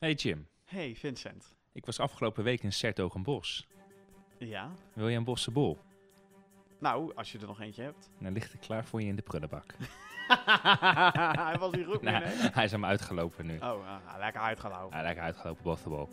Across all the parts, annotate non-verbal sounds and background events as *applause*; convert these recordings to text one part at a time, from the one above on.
Hey Jim, Hey Vincent. ik was afgelopen week in Sertogenbos. Ja? Wil je een bossenbol? Nou, als je er nog eentje hebt. Dan ligt er klaar voor je in de prullenbak. *laughs* *laughs* Hij was niet goed Nou, nee? hij is hem uitgelopen nu. Oh, ah, lekker uitgelopen. Hij lijkt uitgelopen bossenbol.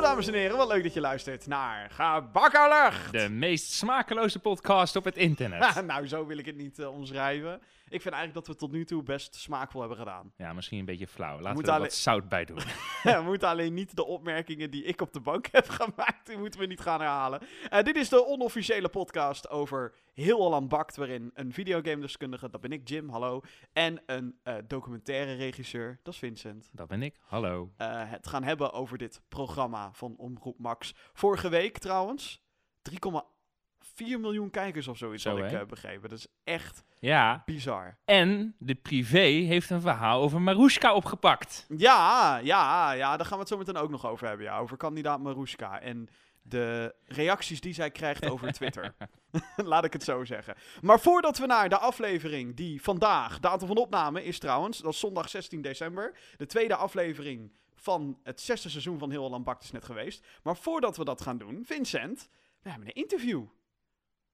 Hallo dames en heren, wat leuk dat je luistert naar Gebakkerlucht. De meest smakeloze podcast op het internet. *laughs* nou, zo wil ik het niet eh, omschrijven. Ik vind eigenlijk dat we tot nu toe best smaakvol hebben gedaan. Ja, misschien een beetje flauw. Laten Moet we er wat zout bij doen. *laughs* *laughs* we moeten alleen niet de opmerkingen die ik op de bank heb gemaakt, die moeten we niet gaan herhalen. Eh, dit is de onofficiële podcast over Heel Holland Bakt, waarin een videogamedeskundige, dat ben ik Jim, hallo, en een eh, documentaire regisseur, dat is Vincent, Dat ben ik. Hallo. eh, het gaan hebben over dit programma van Omroep Max. Vorige week trouwens, 3,4 miljoen kijkers of zoiets Zo, had ik eh, begrepen. Dat is echt Ja, bizar. en de privé heeft een verhaal over Marushka opgepakt. Ja, ja, ja, daar gaan we het zo meteen ook nog over hebben. Ja, over kandidaat Marushka en de reacties die zij krijgt over *laughs* Twitter. *laughs* Laat ik het zo zeggen. Maar voordat we naar de aflevering die vandaag, datum van opname is trouwens, dat is zondag 16 december. De tweede aflevering van het zesde seizoen van Heel Holland Bakt is net geweest. Maar voordat we dat gaan doen, Vincent, we hebben een interview.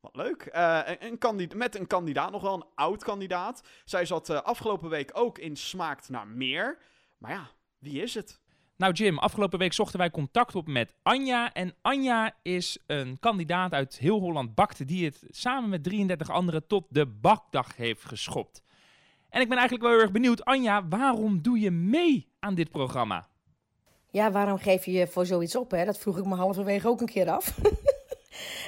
Wat leuk. Eh, een, een met een kandidaat, nog wel een oud kandidaat. Zij zat eh, afgelopen week ook in Smaakt naar meer. Maar ja, wie is het? Nou Jim, afgelopen week zochten wij contact op met Anja. En Anja is een kandidaat uit heel Holland Bakte die het samen met 33 anderen tot de bakdag heeft geschopt. En ik ben eigenlijk wel heel erg benieuwd, Anja, waarom doe je mee aan dit programma? Ja, waarom geef je je voor zoiets op? Hè? Dat vroeg ik me halverwege ook een keer af. *laughs*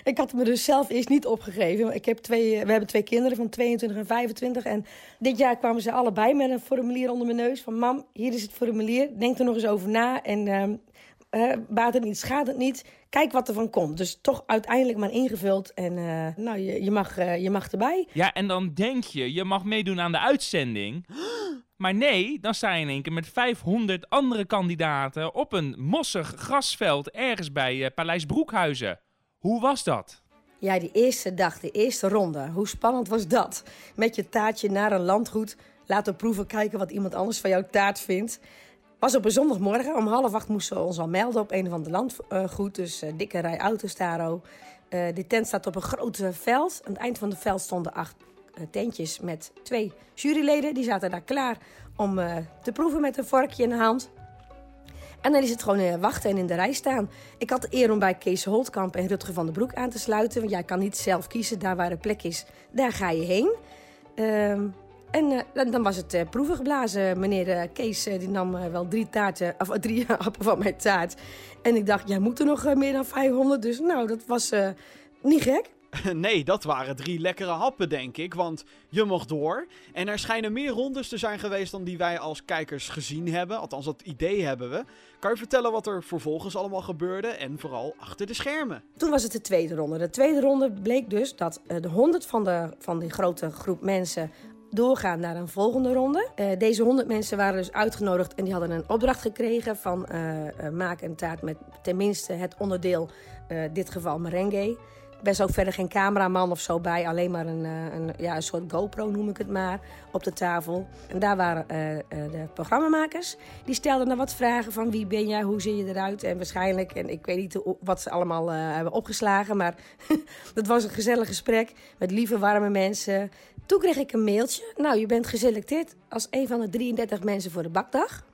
ik had me dus zelf eerst niet opgegeven. Ik heb twee, we hebben twee kinderen van 22 en 25. En dit jaar kwamen ze allebei met een formulier onder mijn neus. Van mam, hier is het formulier. Denk er nog eens over na. En ehm eh, baat het niet, schaadt het niet. Kijk wat er van komt. Dus toch uiteindelijk maar ingevuld. En eh, nou, je, je, mag, eh, je mag erbij. Ja, en dan denk je, je mag meedoen aan de uitzending. Maar nee, dan sta je in één keer met 500 andere kandidaten op een mossig grasveld ergens bij eh, Paleis Broekhuizen. Hoe was dat? Ja, die eerste dag, de eerste ronde. Hoe spannend was dat? Met je taartje naar een landgoed. Laten proeven, kijken wat iemand anders van jouw taart vindt. Was op een zondagmorgen. Om half acht moesten we ons al melden op een of ander landgoed. Dus eh, dikke rij auto's daar ook. Eh, de tent staat op een groot eh, veld. Aan het eind van het veld stonden acht tentjes met twee juryleden. Die zaten daar klaar om te proeven met een vorkje in de hand. En dan is het gewoon eh, wachten en in de rij staan. Ik had de eer om bij Kees Holtkamp en Rutger van den Broek aan te sluiten. Want jij kan niet zelf kiezen. Daar waar de plek is, daar ga je heen. Ehm, en eh, dan, was het eh, proeven geblazen. Meneer Kees die nam wel drie, taarten, of, drie *laughs* appen van mijn taart. En ik dacht, jij moet er nog meer dan 500. Dus nou, dat was niet gek. *laughs* Nee, dat waren drie lekkere happen, denk ik. Want je mocht door. En er schijnen meer rondes te zijn geweest dan die wij als kijkers gezien hebben. Althans, dat idee hebben we. Kan je vertellen wat er vervolgens allemaal gebeurde? En vooral achter de schermen. Toen was het de tweede ronde. De tweede ronde bleek dus dat eh, de 100 van, de, van die grote groep mensen doorgaan naar een volgende ronde. Eh, deze 100 mensen waren dus uitgenodigd en die hadden een opdracht gekregen van eh, maak een taart met tenminste het onderdeel, dit geval merengue. Best ook verder geen cameraman of zo bij, alleen maar een, eh, een, ja, een soort GoPro noem ik het maar, op de tafel. En daar waren eh, de programmamakers. Die stelden dan wat vragen van wie ben jij, hoe zie je eruit en waarschijnlijk, en ik weet niet wat ze allemaal hebben opgeslagen, maar *laughs* dat was een gezellig gesprek met lieve, warme mensen. Toen kreeg ik een mailtje. Nou, je bent geselecteerd als een van de 33 mensen voor de bakdag.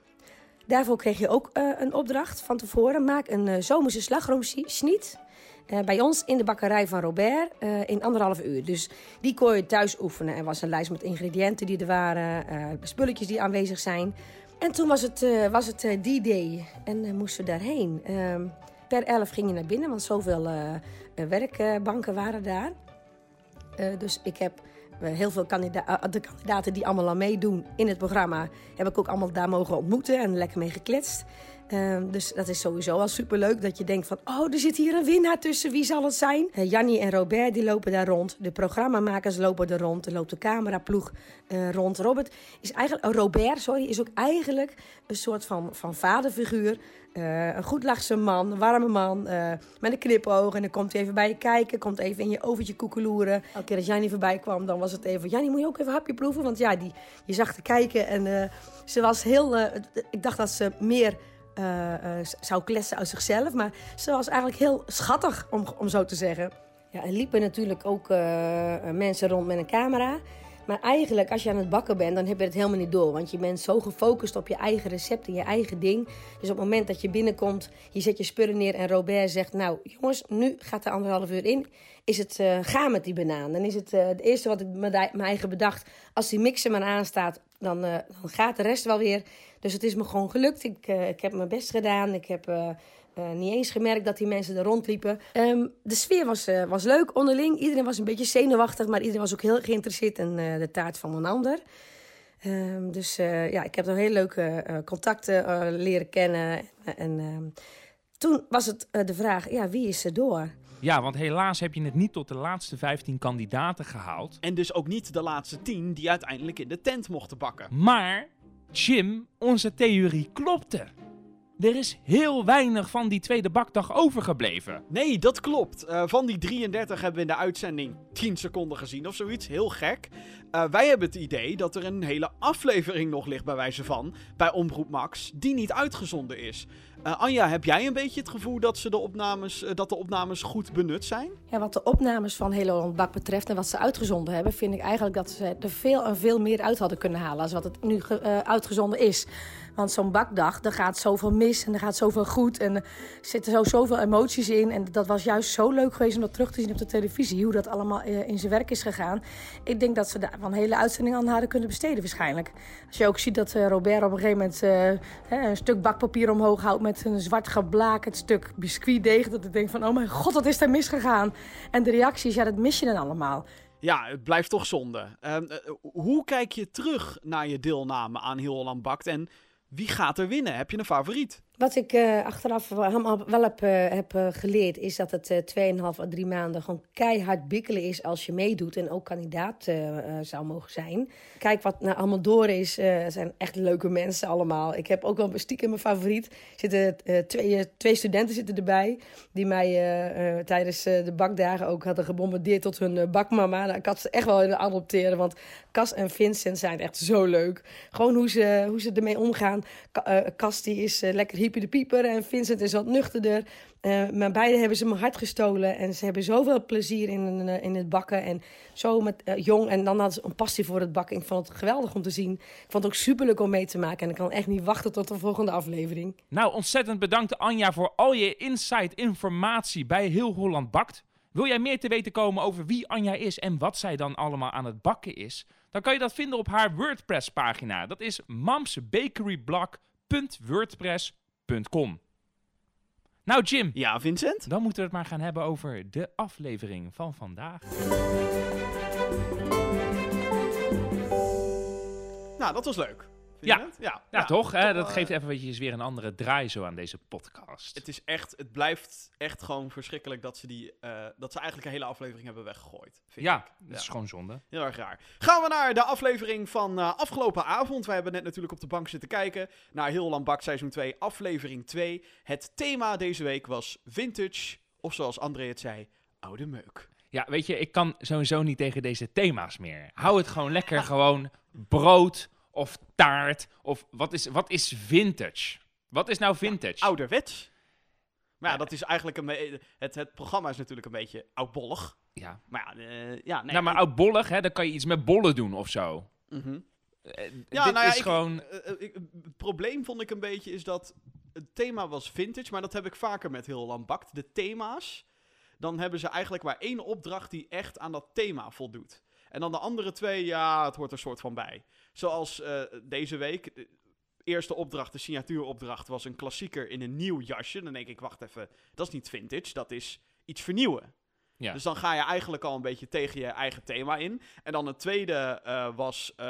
Daarvoor kreeg je ook een opdracht van tevoren. Maak een zomerse slagroomsniet. Eh, bij ons in de bakkerij van Robert eh, in anderhalf uur. Dus die kon je thuis oefenen. Er was een lijst met ingrediënten die er waren, eh, spulletjes die aanwezig zijn. En toen was het, was het die day en moesten we daarheen. Ehm, per elf ging je naar binnen, want zoveel werkbanken waren daar. Dus ik heb heel veel de kandidaten die allemaal al meedoen in het programma... heb ik ook allemaal daar mogen ontmoeten en lekker mee gekletst. Ehm, dus dat is sowieso wel superleuk dat je denkt van... oh, er zit hier een winnaar tussen, wie zal het zijn? Uh, Jannie en Robert die lopen daar rond. De programmamakers lopen er rond. Er loopt de cameraploeg uh, rond. Robert is eigenlijk, oh, Robert sorry, is ook eigenlijk een soort van, van vaderfiguur. Uh, een goed lachse man, een warme man, uh, met een knipoog. En dan komt hij even bij je kijken, komt even in je overtje koekeloeren. Elke keer dat Jannie voorbij kwam, dan was het even... Jannie, moet je ook even een hapje proeven? Want ja, die, je zag te kijken en uh, ze was heel... ik dacht dat ze meer zou kletsen uit zichzelf. Maar ze was eigenlijk heel schattig, om, om zo te zeggen. Ja, er liepen natuurlijk ook mensen rond met een camera... Maar eigenlijk, als je aan het bakken bent, dan heb je het helemaal niet door. Want je bent zo gefocust op je eigen recept en je eigen ding. Dus op het moment dat je binnenkomt, je zet je spullen neer en Robert zegt... Nou, jongens, nu gaat de anderhalf uur in. Is het uh, ga met die banaan. Dan is het uh, het eerste wat ik mijn eigen bedacht. Als die mixer maar aanstaat, dan, uh, dan gaat de rest wel weer. Dus het is me gewoon gelukt. Ik, ik heb mijn best gedaan. Ik heb... Uh, niet eens gemerkt dat die mensen er rondliepen. Um, de sfeer was, was leuk onderling. Iedereen was een beetje zenuwachtig, maar iedereen was ook heel geïnteresseerd in de taart van een ander. Um, dus ja, ik heb er heel leuke contacten leren kennen. En ehm, toen was het de vraag, ja, wie is er door? Ja, want helaas heb je het niet tot de laatste 15 kandidaten gehaald. En dus ook niet de laatste 10 die uiteindelijk in de tent mochten bakken. Maar, Jim, onze theorie klopte. Er is heel weinig van die tweede bakdag overgebleven. Nee, dat klopt. Uh, van die 33 hebben we in de uitzending 10 seconden gezien of zoiets. Heel gek. Uh, wij hebben het idee dat er een hele aflevering nog ligt bij wijze van, bij Omroep Max, die niet uitgezonden is. Uh, Anja, heb jij een beetje het gevoel dat, ze de opnames, dat de opnames goed benut zijn? Ja, wat de opnames van Hele Holland Bak betreft en wat ze uitgezonden hebben, vind ik eigenlijk dat ze er veel en veel meer uit hadden kunnen halen als wat het nu uitgezonden is. Want zo'n bakdag, daar gaat zoveel mis en er gaat zoveel goed. En er zitten zo zoveel emoties in. En dat was juist zo leuk geweest om dat terug te zien op de televisie. Hoe dat allemaal eh, in zijn werk is gegaan. Ik denk dat ze daar van een hele uitzending aan hadden kunnen besteden waarschijnlijk. Als je ook ziet dat uh, Robert op een gegeven moment uh, een stuk bakpapier omhoog houdt... met een zwart geblakerd stuk biscuitdeeg. Dat ik denk van, oh mijn god, wat is daar misgegaan? En de reacties, ja, dat mis je dan allemaal. Ja, het blijft toch zonde. Uh, hoe kijk je terug naar je deelname aan Heel Holland Bakt? En wie gaat er winnen? Heb je een favoriet? Wat ik uh, achteraf wel heb, uh, heb uh, geleerd, is dat het 2,5 à 3 maanden gewoon keihard bikkelen is als je meedoet en ook kandidaat zou mogen zijn. Kijk wat nou allemaal door is, zijn echt leuke mensen allemaal. Ik heb ook wel stiekem mijn favoriet. Zitten, twee, twee studenten zitten erbij, die mij tijdens de bakdagen ook hadden gebombardeerd tot hun bakmama. Nou, ik had ze echt wel willen adopteren, want Cas en Vincent zijn echt zo leuk. Gewoon hoe ze, hoe ze ermee omgaan. Cas die is lekker Hiepie de Pieper en Vincent is wat nuchterder. Uh, maar beide hebben ze mijn hart gestolen. En ze hebben zoveel plezier in, uh, in het bakken. En zo met uh, jong. En dan hadden ze een passie voor het bakken. Ik vond het geweldig om te zien. Ik vond het ook superleuk om mee te maken. En ik kan echt niet wachten tot de volgende aflevering. Nou, ontzettend bedankt Anja voor al je insight informatie bij Heel Holland Bakt. Wil jij meer te weten komen over wie Anja is en wat zij dan allemaal aan het bakken is? Dan kan je dat vinden op haar WordPress pagina. Dat is mamsbakeryblog.wordpress.com nou Jim. Ja, Vincent? Dan moeten we het maar gaan hebben over de aflevering van vandaag. Nou, dat was leuk. Ja. Ja, ja, ja, toch? Hè? Dat geeft even weer een andere draai zo aan deze podcast. Het is echt, het blijft echt gewoon verschrikkelijk dat ze die, uh, dat ze eigenlijk een hele aflevering hebben weggegooid. Vind ja, ik. dat is gewoon zonde. Heel erg raar. Gaan we naar de aflevering van uh, afgelopen avond. Wij hebben net natuurlijk op de bank zitten kijken naar Heel Lang Bak seizoen 2, aflevering 2. Het thema deze week was vintage, of zoals André het zei, oude meuk. Ja, weet je, ik kan sowieso niet tegen deze thema's meer. Hou het gewoon lekker gewoon brood of taart? Of wat is, wat is vintage? Wat is nou vintage? Ja, ouderwets. Maar ja, dat is eigenlijk een het, het programma is natuurlijk een beetje oudbollig. Ja. Maar ja, uh, ja nee. Nou, maar oudbollig, hè, dan kan je iets met bollen doen of zo. Mm -hmm. uh, ja, nou ja, is ik, gewoon... Uh, ik, het probleem vond ik een beetje is dat het thema was vintage, maar dat heb ik vaker met heel lang bakt. De thema's, dan hebben ze eigenlijk maar één opdracht die echt aan dat thema voldoet. En dan de andere twee, ja, het hoort er soort van bij. Zoals uh, deze week. De eerste opdracht, de signatuuropdracht, was een klassieker in een nieuw jasje. Dan denk ik, wacht even, dat is niet vintage, dat is iets vernieuwen. Ja. Dus dan ga je eigenlijk al een beetje tegen je eigen thema in. En dan het tweede eh, was, eh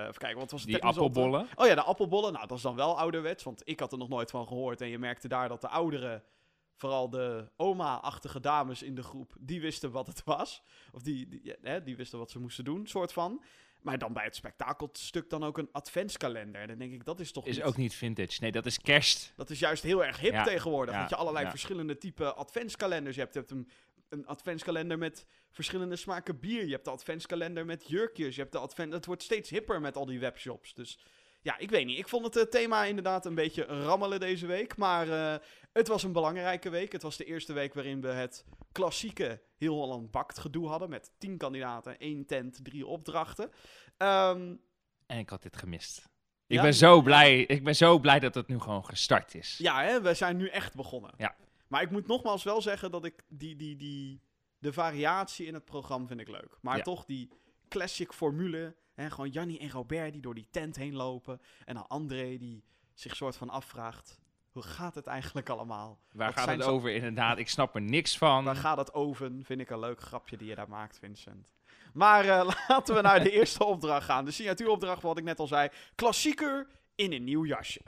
even kijken, wat was het Die appelbollen. Oh ja, de appelbollen. Nou, dat is dan wel ouderwets, want ik had er nog nooit van gehoord. En je merkte daar dat de ouderen, vooral de oma-achtige dames in de groep, die wisten wat het was. Of die, die, hè, die wisten wat ze moesten doen, soort van. Maar dan bij het spektakelstuk dan ook een adventskalender. En dan denk ik, dat is toch Is niet... ook niet vintage. Nee, dat is kerst. Dat is juist heel erg hip Ja, tegenwoordig. ja, dat je allerlei ja. verschillende type adventskalenders hebt. Je hebt een, een adventskalender met verschillende smaken bier. Je hebt de adventskalender met jurkjes. Je hebt de advent... Het wordt steeds hipper met al die webshops. Dus ja, ik weet niet. Ik vond het eh, thema inderdaad een beetje rammelen deze week. Maar eh, het was een belangrijke week. Het was de eerste week waarin we het klassieke Heel Holland Bakt gedoe hadden. Met tien kandidaten, één tent, drie opdrachten. Ehm, En ik had dit gemist. Ik Ja? ben zo blij. Ik ben zo blij dat het nu gewoon gestart is. Ja, hè, we zijn nu echt begonnen. Ja. Maar ik moet nogmaals wel zeggen dat ik die, die, die, de variatie in het programma vind ik leuk. Maar Ja. toch die classic formule. Hè, gewoon Jannie en Robert die door die tent heen lopen. En dan André die zich soort van afvraagt. Hoe gaat het eigenlijk allemaal? Waar Wat gaat het over? Inderdaad, ik snap er niks van. Waar gaat het over? Vind ik een leuk grapje die je daar maakt, Vincent. Maar eh, *laughs* laten we naar de eerste opdracht gaan. De signatuuropdracht, wat ik net al zei. Klassieker in een nieuw jasje.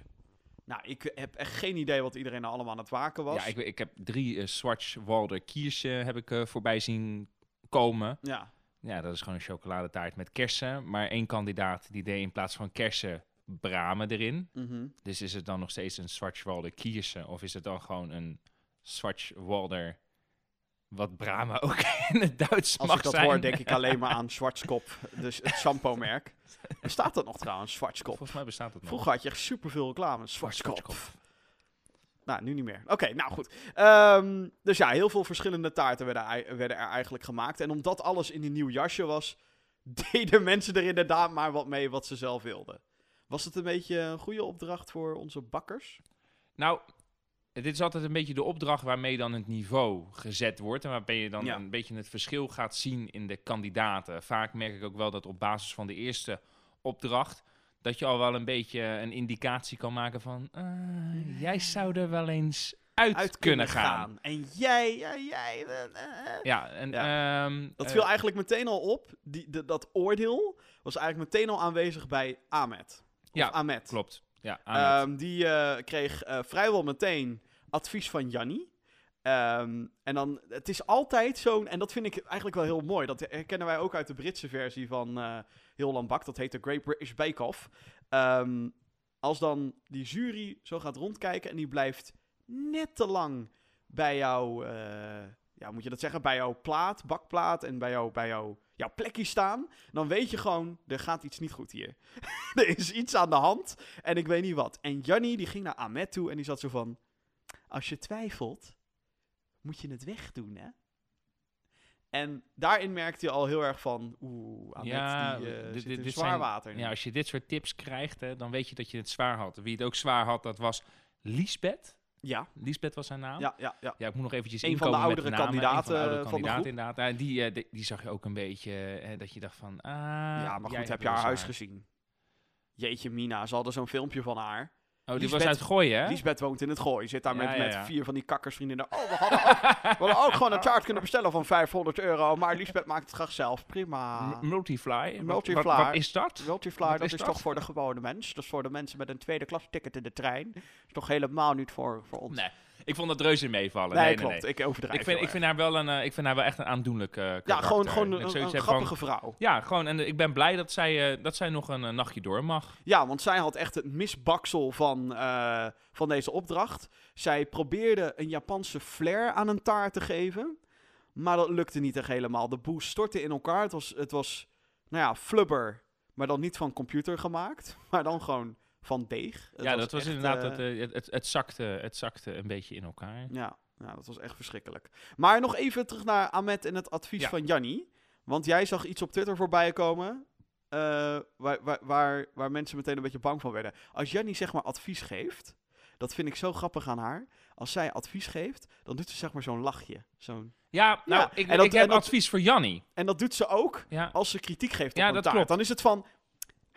Nou, ik heb echt geen idee wat iedereen nou allemaal aan het waken was. Ja, ik, ik heb drie uh, Schwarzwalder Kiersje heb ik eh, voorbij zien komen. ja. Ja, dat is gewoon een chocoladetaart met kersen. Maar één kandidaat die deed in plaats van kersen bramen erin. Mhm. Dus is het dan nog steeds een Schwarzwalder Kiersje? Of is het dan gewoon een Schwarzwalder... Wat bramen *laughs* ook in het Duits Als mag ik dat zijn? hoor, denk ik *laughs* alleen maar aan Schwarzkopf. Dus het shampoo-merk. *laughs* Bestaat dat nog trouwens, Schwarzkopf? Volgens mij bestaat het nog. Vroeger had je echt superveel reclame. Schwarzkopf. Nou, nu niet meer. Oké, nou goed. Ehm, dus ja, heel veel verschillende taarten werden, werden er eigenlijk gemaakt. En omdat alles in een nieuw jasje was, deden mensen er inderdaad maar wat mee wat ze zelf wilden. Was het een beetje een goede opdracht voor onze bakkers? Nou, dit is altijd een beetje de opdracht waarmee dan het niveau gezet wordt. En waarbij je dan Ja. een beetje het verschil gaat zien in de kandidaten. Vaak merk ik ook wel dat op basis van de eerste opdracht... dat je al wel een beetje een indicatie kan maken van... eh, jij zou er wel eens uit, kunnen gaan. En jij, ja, jij. eh, eh. Ja, en... ehm, Dat viel eigenlijk meteen al op. Die, de- dat oordeel was eigenlijk meteen al aanwezig bij Ahmed. Of Ja, Ahmed. Klopt. Ja, Ahmed. Ehm, die eh, kreeg eh, vrijwel meteen advies van Jannie. Ehm, en dan, het is altijd zo'n, en dat vind ik eigenlijk wel heel mooi. Dat herkennen wij ook uit de Britse versie van eh Heel Lang Bak. Dat heet de Great British Bake Off. Ehm, als dan die jury zo gaat rondkijken en die blijft net te lang bij jou, eh, ja, moet je dat zeggen, bij jouw plaat, bakplaat en bij, jou, bij jou, jouw plekje staan, dan weet je gewoon, er gaat iets niet goed hier. *laughs* er is iets aan de hand en ik weet niet wat. En Jannie die ging naar Ahmed toe en die zat zo van, als je twijfelt, moet je het wegdoen, hè? En daarin merkte je al heel erg van, oeh, Ahmed Ja, die eh, dit- zwaar zijn- water. nu. ja, als je dit soort tips krijgt, hè, dan weet je dat je het zwaar had. Wie het ook zwaar had, dat was Lisbeth. Ja, Lisbeth was haar naam. ja, ja, ja. Ja, ik moet nog eventjes Een van inkomen de met oudere kandidaten van de oudere van de kandidaten, inderdaad. Ja, die, eh, die, die zag je ook een beetje, dat je dacht van... Ah, ja, maar goed, heb je haar huis gezien? Jeetje mina, ze hadden zo'n filmpje van haar. Oh, die was uit Gooien, hè? Lisbeth woont in het gooi. Zit daar Ja, met, ja, met vier van die kakkersvriendinnen. Oh, we hadden, ook, we hadden ook gewoon een taart kunnen bestellen van 500 euro. Maar Lisbeth maakt het graag zelf. Prima. M- Multifly. Wat- Multifly. Wat, wat is dat? Multifly, Wat dat is is, dat? toch voor de gewone mens. Dat is voor de mensen met een tweede klas ticket in de trein. Dat is toch helemaal niet voor, voor ons. Nee, ik vond dat reuze meevallen. Nee, Nee, klopt. nee. Ik overdrijf Ik vind, heel ik, vind haar wel een, eh, ik vind haar wel echt een aandoenlijk eh erg. Ja, gewoon, gewoon een, van- grappige vrouw. Ja, gewoon. En ik ben blij dat zij, eh, dat zij nog een, nachtje door mag. Ja, want zij had echt het misbaksel van, eh, van deze opdracht. Zij probeerde een Japanse flair aan een taart te geven. Maar dat lukte niet echt helemaal. De boel stortte in elkaar. Het was, het was nou ja, flubber. Maar dan niet van computer gemaakt. *laughs* Maar dan gewoon van deeg. Het ja, dat was echt, inderdaad, eh, dat, eh, het, het, het, zakte, het zakte een beetje in elkaar. Ja, ja, dat was echt verschrikkelijk. Maar nog even terug naar Ahmed en het advies Ja. van Jannie. Want jij zag iets op Twitter voorbij komen. eh, waar, waar, waar, waar mensen meteen een beetje bang van werden. Als Jannie zeg maar advies geeft. Dat vind ik zo grappig aan haar. Als zij advies geeft, dan doet ze zeg maar zo'n lachje. Zo'n... Ja, nou, Ja, ik, en dat- ik heb en dat- advies voor Jannie. En dat doet ze ook Ja, als ze kritiek geeft op Ja, dat taart. klopt. Dan is het van,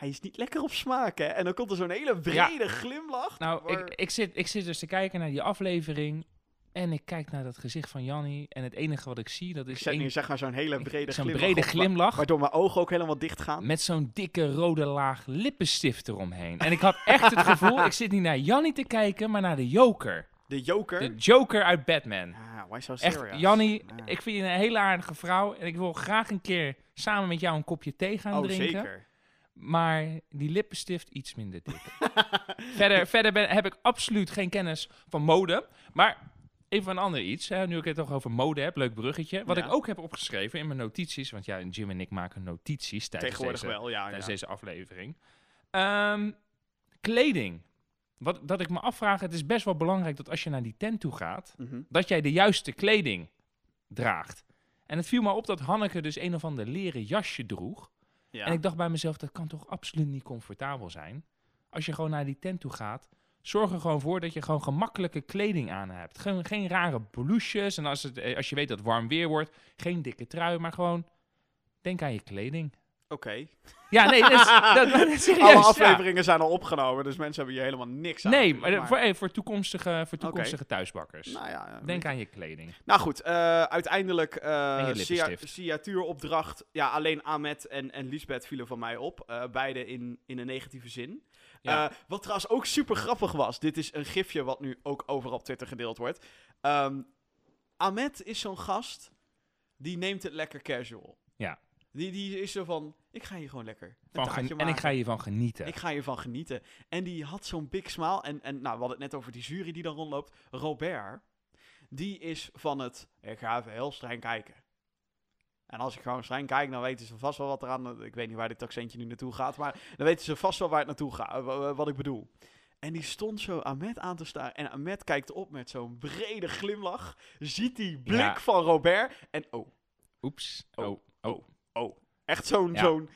hij is niet lekker op smaak hè. En dan komt er zo'n hele brede glimlach. nou, ik, ik, zit, ik zit dus te kijken naar die aflevering. En ik kijk naar dat gezicht van Jannie. En het enige wat ik zie, dat Ik is zet nu zeg maar zo'n hele brede zo'n glimlach brede glimlach. Waardoor mijn ogen ook helemaal dicht gaan. Met zo'n dikke rode laag lippenstift eromheen. En ik had echt het gevoel, ik zit niet naar Jannie te kijken, maar naar de Joker. De joker. De Joker uit Batman. Ah, why so Echt, serious? Jannie, Ah. ik vind je een hele aardige vrouw. En ik wil graag een keer samen met jou een kopje thee gaan Oh, drinken. zeker. Maar die lippenstift iets minder dik. *laughs* verder verder ben, heb ik absoluut geen kennis van mode. Maar even een ander iets. Hè, nu ik het toch over mode heb, leuk bruggetje. Wat Ja. ik ook heb opgeschreven in mijn notities. Want ja, Jim en ik maken notities tijdens, Tegenwoordig deze, wel, ja. tijdens ja. deze aflevering. Ehm, kleding. Wat, dat ik me afvraag, het is best wel belangrijk dat als je naar die tent toe gaat, Mhm. dat jij de juiste kleding draagt. En het viel me op dat Hanneke dus een of ander leren jasje droeg. En ik dacht bij mezelf, dat kan toch absoluut niet comfortabel zijn? Als je gewoon naar die tent toe gaat, zorg er gewoon voor dat je gewoon gemakkelijke kleding aan hebt. Geen, geen rare blouses. En als, het, eh, als je weet dat het warm weer wordt, geen dikke trui, maar gewoon denk aan je kleding. Oké. Ja, nee, dat is, *laughs* dat, dat is serieus, Alle ja. afleveringen zijn al opgenomen, dus mensen hebben hier helemaal niks aan. Nee, maar, voor, eh, voor toekomstige, voor toekomstige thuisbakkers. Nou ja, Denk aan je kleding. Nou goed, eh, uiteindelijk lippenstift. signatuuropdracht. Ja, alleen Ahmed en, en Lisbeth vielen van mij op. beide in, in een negatieve zin. Ja. Wat trouwens ook super grappig was. Dit is een gifje wat nu ook overal op Twitter gedeeld wordt. Ehm Ahmed is zo'n gast. Die neemt het lekker casual. Ja. Die, die is zo van, ik ga hier gewoon lekker een Van gen- en ik maken. ga hiervan genieten. Ik ga hiervan genieten. En die had zo'n big smile. En, en nou, we hadden het net over die jury die dan rondloopt. Robert, die is van het... Ik ga even heel streng kijken. En als ik gewoon streng kijk, dan weten ze vast wel wat eraan... Ik weet niet waar dit accentje nu naartoe gaat. Maar dan weten ze vast wel waar het naartoe gaat. wa- Wat ik bedoel. En die stond zo Ahmed aan te staan. En Ahmed kijkt op met zo'n brede glimlach. Ziet die blik Ja. van Robert. En oh, Oeps. Oh, Oh, oh. Echt zo'n... Ja. zo'n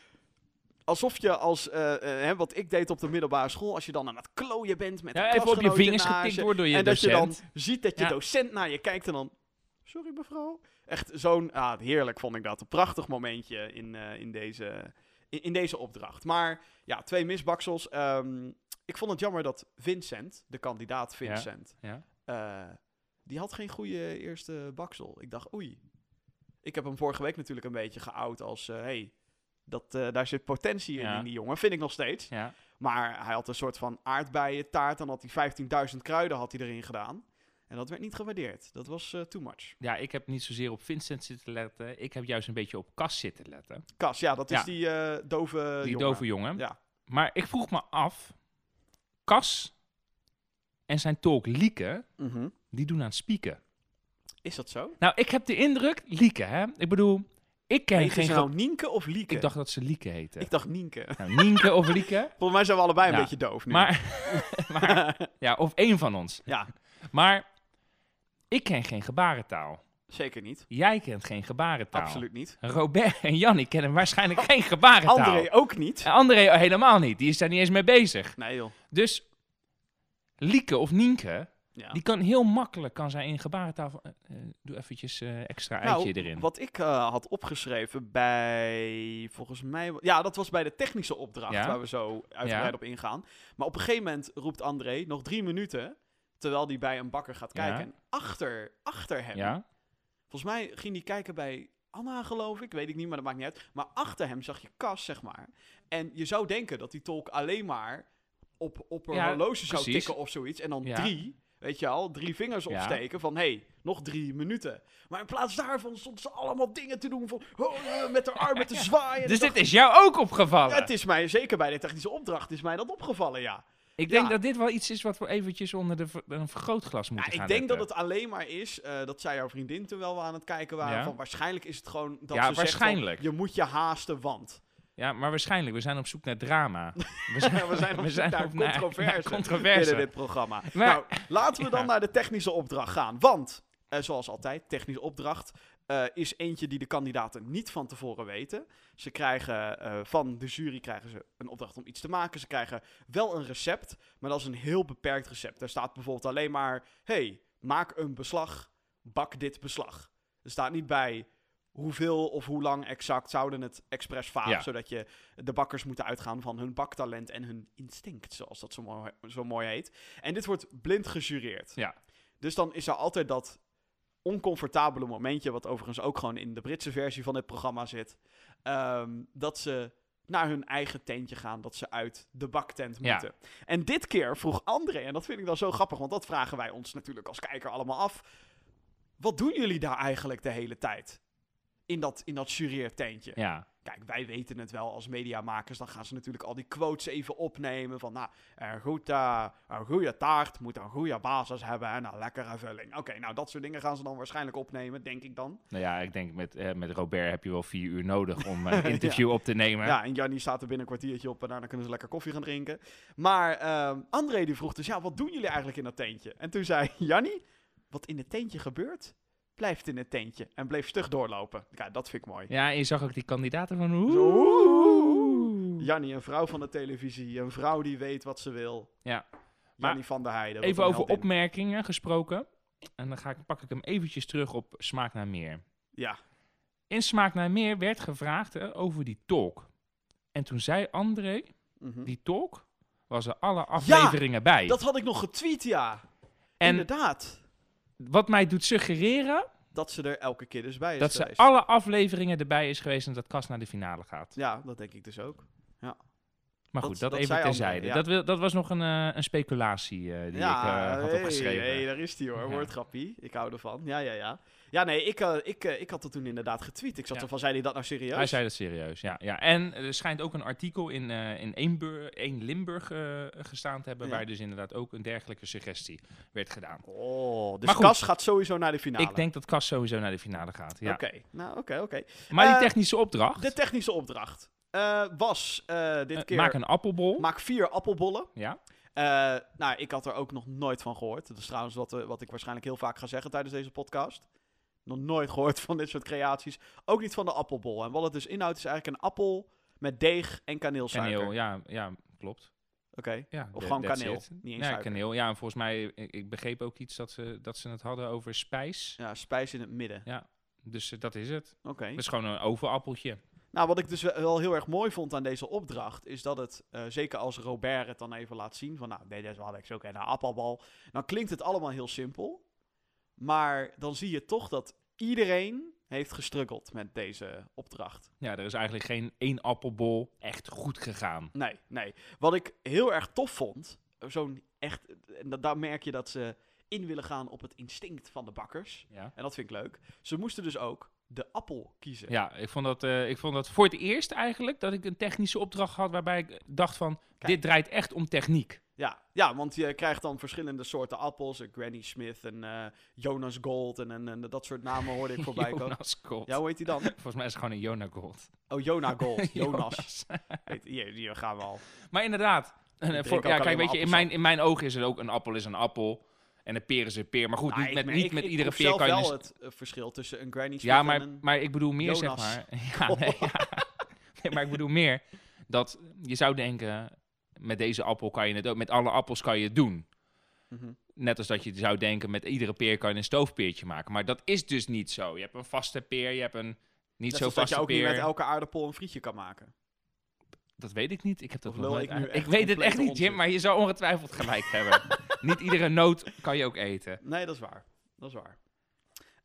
Alsof je als, eh, hè, wat ik deed op de middelbare school, als je dan aan het klooien bent met Ja, een even op je vingers getikt wordt door je En dat je dan docent. ziet dat je Ja. docent naar je kijkt en dan... Sorry mevrouw? Echt zo'n... Ah, heerlijk vond ik dat. Een prachtig momentje in, eh, in, deze, in, in deze opdracht. Maar ja, twee misbaksels. Ehm, ik vond het jammer dat Vincent, de kandidaat Vincent, Ja. die had geen goede eerste baksel. Ik dacht, oei. Ik heb hem vorige week natuurlijk een beetje geout als... eh, hey, dat, eh, daar zit potentie in, Ja. in die jongen. Vind ik nog steeds. Ja. Maar hij had een soort van aardbeientaart. Dan had hij 15.000 kruiden had hij erin gedaan. En dat werd niet gewaardeerd. Dat was eh, too much. ja, ik heb niet zozeer op Vincent zitten letten. Ik heb juist een beetje op Cas zitten letten. Cas, ja, dat is Ja. die dove Die jongen. dove jongen. Ja. Maar ik vroeg me af, Cas en zijn tolk Lieke, Mhm. die doen aan het spieken. Is dat zo? Nou, ik heb de indruk, Lieke hè, ik bedoel, ik ken geen... ge- nou Nienke of Lieke? Ik dacht dat ze Lieke heette. Ik dacht Nienke. Nou, Nienke of Lieke. *laughs* Volgens mij zijn we allebei een beetje doof nu. Maar, *laughs* maar, ja, of één van ons. ja, Maar ik ken geen gebarentaal. zeker niet. Jij kent geen gebarentaal. Absoluut niet. Robert en Jannie kennen waarschijnlijk geen gebarentaal. André ook niet. En André helemaal niet. Die is daar niet eens mee bezig. Nee joh. Dus Lieke of Nienke, Ja. die kan heel makkelijk kan zij in gebarentaal... van, eh, eh, doe eventjes eh, extra eitje nou, erin. wat ik had opgeschreven bij, volgens mij, ja, dat was bij de technische opdracht, Ja. waar we zo uitgebreid Ja. op ingaan. Maar op een gegeven moment roept André nog drie minuten, terwijl hij bij een bakker gaat kijken. En achter, achter hem, Ja? volgens mij ging hij kijken bij Anna, geloof ik, weet ik niet, maar dat maakt niet uit. Maar achter hem zag je Cas, zeg maar. En je zou denken dat die tolk alleen maar op, op een horloge zou tikken of zoiets. En dan drie, weet je al, drie vingers Ja. opsteken van, hé, hey, nog drie minuten. Maar in plaats daarvan stonden ze allemaal dingen te doen van, oh, eh, met de armen te *laughs* zwaaien. Dus Ik dacht, dit is jou ook opgevallen? ja, het is mij, zeker bij de technische opdracht, is mij dat opgevallen, ja. ik denk ja. dat dit wel iets is wat we eventjes onder de, ver- een vergrootglas ja moeten ik gaan denk dat het alleen maar is, eh, dat zei jouw vriendin terwijl we aan het kijken waren, Ja. van waarschijnlijk is het gewoon dat Ja, ze zegt van, waarschijnlijk. je moet je haasten, want... Ja, maar waarschijnlijk. We zijn op zoek naar drama. *laughs* We zijn, we zijn op zoek naar op naar- controverse, naar controverse. binnen dit programma. *laughs* Maar- nou, laten we dan Ja. naar de technische opdracht gaan. Want, eh, zoals altijd, technische opdracht eh, is eentje die de kandidaten niet van tevoren weten. Ze krijgen eh, van de jury krijgen ze een opdracht om iets te maken. Ze krijgen wel een recept, maar dat is een heel beperkt recept. Daar staat bijvoorbeeld alleen maar: hey, maak een beslag, bak dit beslag. Er staat niet bij hoeveel of hoe lang exact zouden het expres vaag, Ja. zodat je de bakkers moeten uitgaan van hun baktalent en hun instinct, zoals dat zo mooi, zo mooi heet. En dit wordt blind gejureerd. Ja. Dus dan is er altijd dat oncomfortabele momentje, wat overigens ook gewoon in de Britse versie van dit programma zit, ehm, dat ze naar hun eigen tentje gaan, dat ze uit de baktent Ja. moeten. En dit keer vroeg André, en dat vind ik dan zo grappig, want dat vragen wij ons natuurlijk als kijker allemaal af. Wat doen jullie daar eigenlijk de hele tijd? In dat, in dat jureertentje. Ja. Kijk, wij weten het wel als mediamakers. Dan gaan ze natuurlijk al die quotes even opnemen. Van, nou, een goede, een goede taart moet een goede basis hebben en een lekkere vulling. Oké, nou, dat soort dingen gaan ze dan waarschijnlijk opnemen, denk ik dan. Nou ja, ik denk met, eh, met Robert heb je wel vier uur nodig om *laughs* een interview op te nemen. Ja, en Jannie staat er binnen een kwartiertje op en daarna kunnen ze lekker koffie gaan drinken. Maar ehm, André die vroeg dus, ja, wat doen jullie eigenlijk in dat tentje? En toen zei *laughs* Jannie, wat in het tentje gebeurt, blijft in het tentje. En bleef stug doorlopen. Ja, dat vind ik mooi. Ja, en je zag ook die kandidaten van... Zo, Oeh. Jannie, een vrouw van de televisie. Een vrouw die weet wat ze wil. Ja. Jannie van der Heijden. Even over heldin. opmerkingen gesproken. En dan ga ik, pak ik hem eventjes terug op Smaak naar Meer. Ja, In Smaak naar Meer werd gevraagd hè, over die talk. En toen zei André, mhm. die talk was er alle afleveringen bij. dat had ik nog getweet, ja. en Inderdaad. Wat mij doet suggereren Dat ze er elke keer dus bij is dat ze alle afleveringen erbij is geweest en dat Kas naar de finale gaat. Ja, dat denk ik dus ook. Maar Dat- goed, dat, dat even terzijde. ja. Dat, dat was nog een, eh, een speculatie eh, die ik eh, had hey, opgeschreven. hey, daar is die hoor. Ja. Woordgrappie. Ik hou ervan. Ja, ja, ja. Ja, nee, ik, eh, ik, eh, ik had het toen inderdaad getweet. Ik zat Ja. ervan, zei hij dat nou serieus? Hij zei dat serieus, ja. ja. En er schijnt ook een artikel in, eh in 1, Bur- 1 Limburg gestaan te hebben, Ja. waar dus inderdaad ook een dergelijke suggestie werd gedaan. Oh, dus. Cas gaat sowieso naar de finale. Ik denk dat Kas sowieso naar de finale gaat, ja. Oké, nou oké, oké. Maar die technische opdracht, De technische opdracht was dit keer... maak een appelbol. maak vier appelbollen. ja, nou, ik had er ook nog nooit van gehoord. Dat is trouwens wat, wat ik waarschijnlijk heel vaak ga zeggen tijdens deze podcast. Nog nooit gehoord van dit soort creaties. Ook niet van de appelbol. En wat het dus inhoudt is eigenlijk een appel met deeg en kaneelsuiker. kaneel, ja, ja, klopt. Oké. Ja, Of gewoon kaneel, it. niet eens Ja, suiker. kaneel. Ja, en volgens mij, ik, ik begreep ook iets dat ze, dat ze het hadden over spijs. Ja, spijs in het midden. Dus eh, dat is het. Oké. Het is gewoon een overappeltje. Nou, wat ik dus wel heel erg mooi vond aan deze opdracht, is dat het, eh, zeker als Robert het dan even laat zien, van nou, nee, deze had ik zo een appelbal, dan klinkt het allemaal heel simpel. Maar dan zie je toch dat iedereen heeft gestruggeld met deze opdracht. Ja, er is eigenlijk geen één appelbol echt goed gegaan. Nee, nee. Wat ik heel erg tof vond, zo'n echt, en da- daar merk je dat ze in willen gaan op het instinct van de bakkers. Ja. En dat vind ik leuk. Ze moesten dus ook de appel kiezen. Ja, ik vond, dat, eh, ik vond dat voor het eerst eigenlijk dat ik een technische opdracht had waarbij ik dacht van, Kijk. dit draait echt om techniek. Ja, ja, want je krijgt dan verschillende soorten appels. eh, Granny Smith en eh, Jonas Gold en, en, en dat soort namen hoorde ik voorbij *laughs* komen. Jonas Gold. Ja, hoe heet die dan? *laughs* Volgens mij is het gewoon een Jonah Gold. Oh, Jonah Gold. *laughs* Jonas. Weet, hier, hier gaan we al. Maar inderdaad, eh, voor, ja, kijk, weet je, in mijn, in mijn ogen is het ook een appel is een appel en een peer is een peer. Maar goed, Nou, niet met, niet ik- met ik iedere peer kan je... wel een- het verschil tussen een Granny Smith Ja, en maar, een... maar ik bedoel meer, Jonas. zeg maar. Ja, nee, ja. Nee, maar ik bedoel meer dat je zou denken, met deze appel kan je het ook, met alle appels kan je het doen. Mhm. Net als dat je zou denken, met iedere peer kan je een stoofpeertje maken. Maar dat is dus niet zo. Je hebt een vaste peer, je hebt een niet zo zoals dat vaste je ook peer. niet met elke aardappel een frietje kan maken. Dat weet ik niet. Ik heb dat nog ik Ik weet het echt niet, Jim, maar je zou ongetwijfeld gelijk hebben. *laughs* niet iedere noot kan je ook eten. Nee, dat is waar. Dat is waar.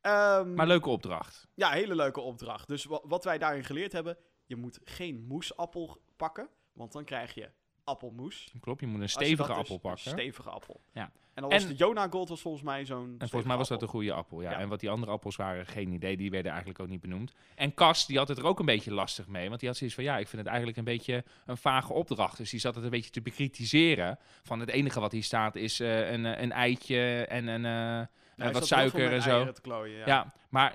Ehm, Maar leuke opdracht. Ja, hele leuke opdracht. Dus wa- wat wij daarin geleerd hebben, je moet geen moesappel pakken, want dan krijg je appelmoes. Klopt, je moet een Als stevige appel pakken. Een stevige appel. Ja. En dan was En- de Jonah Gold was volgens mij zo'n En volgens mij was dat een goede appel, ja. Ja. En wat die andere appels waren, geen idee. Die werden eigenlijk ook niet benoemd. En Cas, die had het er ook een beetje lastig mee. Want die had zoiets van, ja, ik vind het eigenlijk een beetje een vage opdracht. Dus die zat het een beetje te bekritiseren. Van het enige wat hier staat is eh, een, eh, een eitje en een, eh, wat suiker en zo. klooien, ja. Ja. maar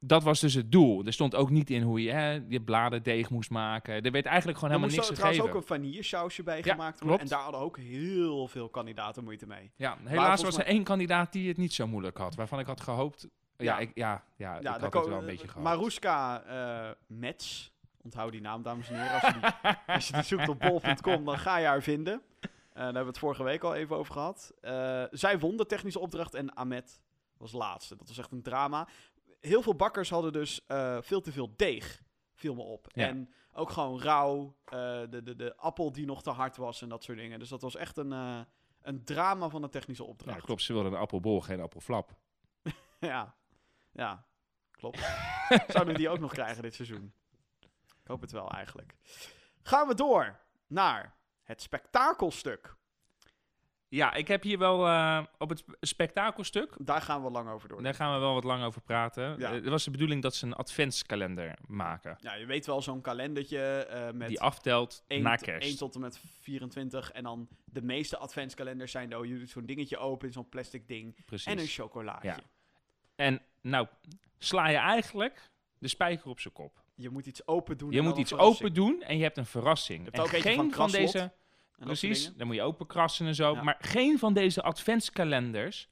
dat was dus het doel. Er stond ook niet in hoe je hè, je bladerdeeg moest maken. Er werd eigenlijk gewoon helemaal niks er trouwens gegeven. ook een vanillesausje bij Ja, gemaakt worden. En daar hadden ook heel veel kandidaten moeite mee. Ja, helaas was er één kandidaat die het niet zo moeilijk had. Waarvan ik had gehoopt... Ja, Ja. ik, ja, ja, ik Ja, had daar het wel een beetje gehoopt. Maruska eh Mets. Onthoud die naam, dames en heren. Als je die, *laughs* als je die zoekt op bol.com, dan ga je haar vinden. Eh, daar hebben we het vorige week al even over gehad. Eh, zij won de technische opdracht en Ahmed was laatste. Dat was echt een drama. Heel veel bakkers hadden dus eh, veel te veel deeg, viel me op. Ja. En ook gewoon rauw, eh, de, de, de appel die nog te hard was en dat soort dingen. Dus dat was echt een, eh, een drama van een technische Ja, opdracht. klopt. Ze wilden een appelbol, geen appelflap. *laughs* Ja, ja, klopt. *laughs* Zouden we die ook nog krijgen dit seizoen? Ik hoop het wel eigenlijk. Gaan we door naar het spektakelstuk. Ja, ik heb hier wel eh, op het sp- spektakelstuk. Daar gaan we lang over door. Daar gaan we wel wat lang over praten. Ja. Eh, Het was de bedoeling dat ze een adventskalender maken. Ja, je weet wel zo'n kalendertje eh, met die aftelt 1, na kerst. tot en met 24. En dan de meeste adventskalenders zijn, oh, je doet zo'n dingetje open in zo'n plastic ding. Precies. En een chocolaatje. Ja. En nou, sla je eigenlijk de spijker op zijn kop. Je moet iets open doen. Je moet dan iets verrassing. open doen en je hebt een verrassing. Je hebt en ook geen van van, deze... Precies, dan moet je open krassen en zo. Ja. Maar geen van deze adventskalenders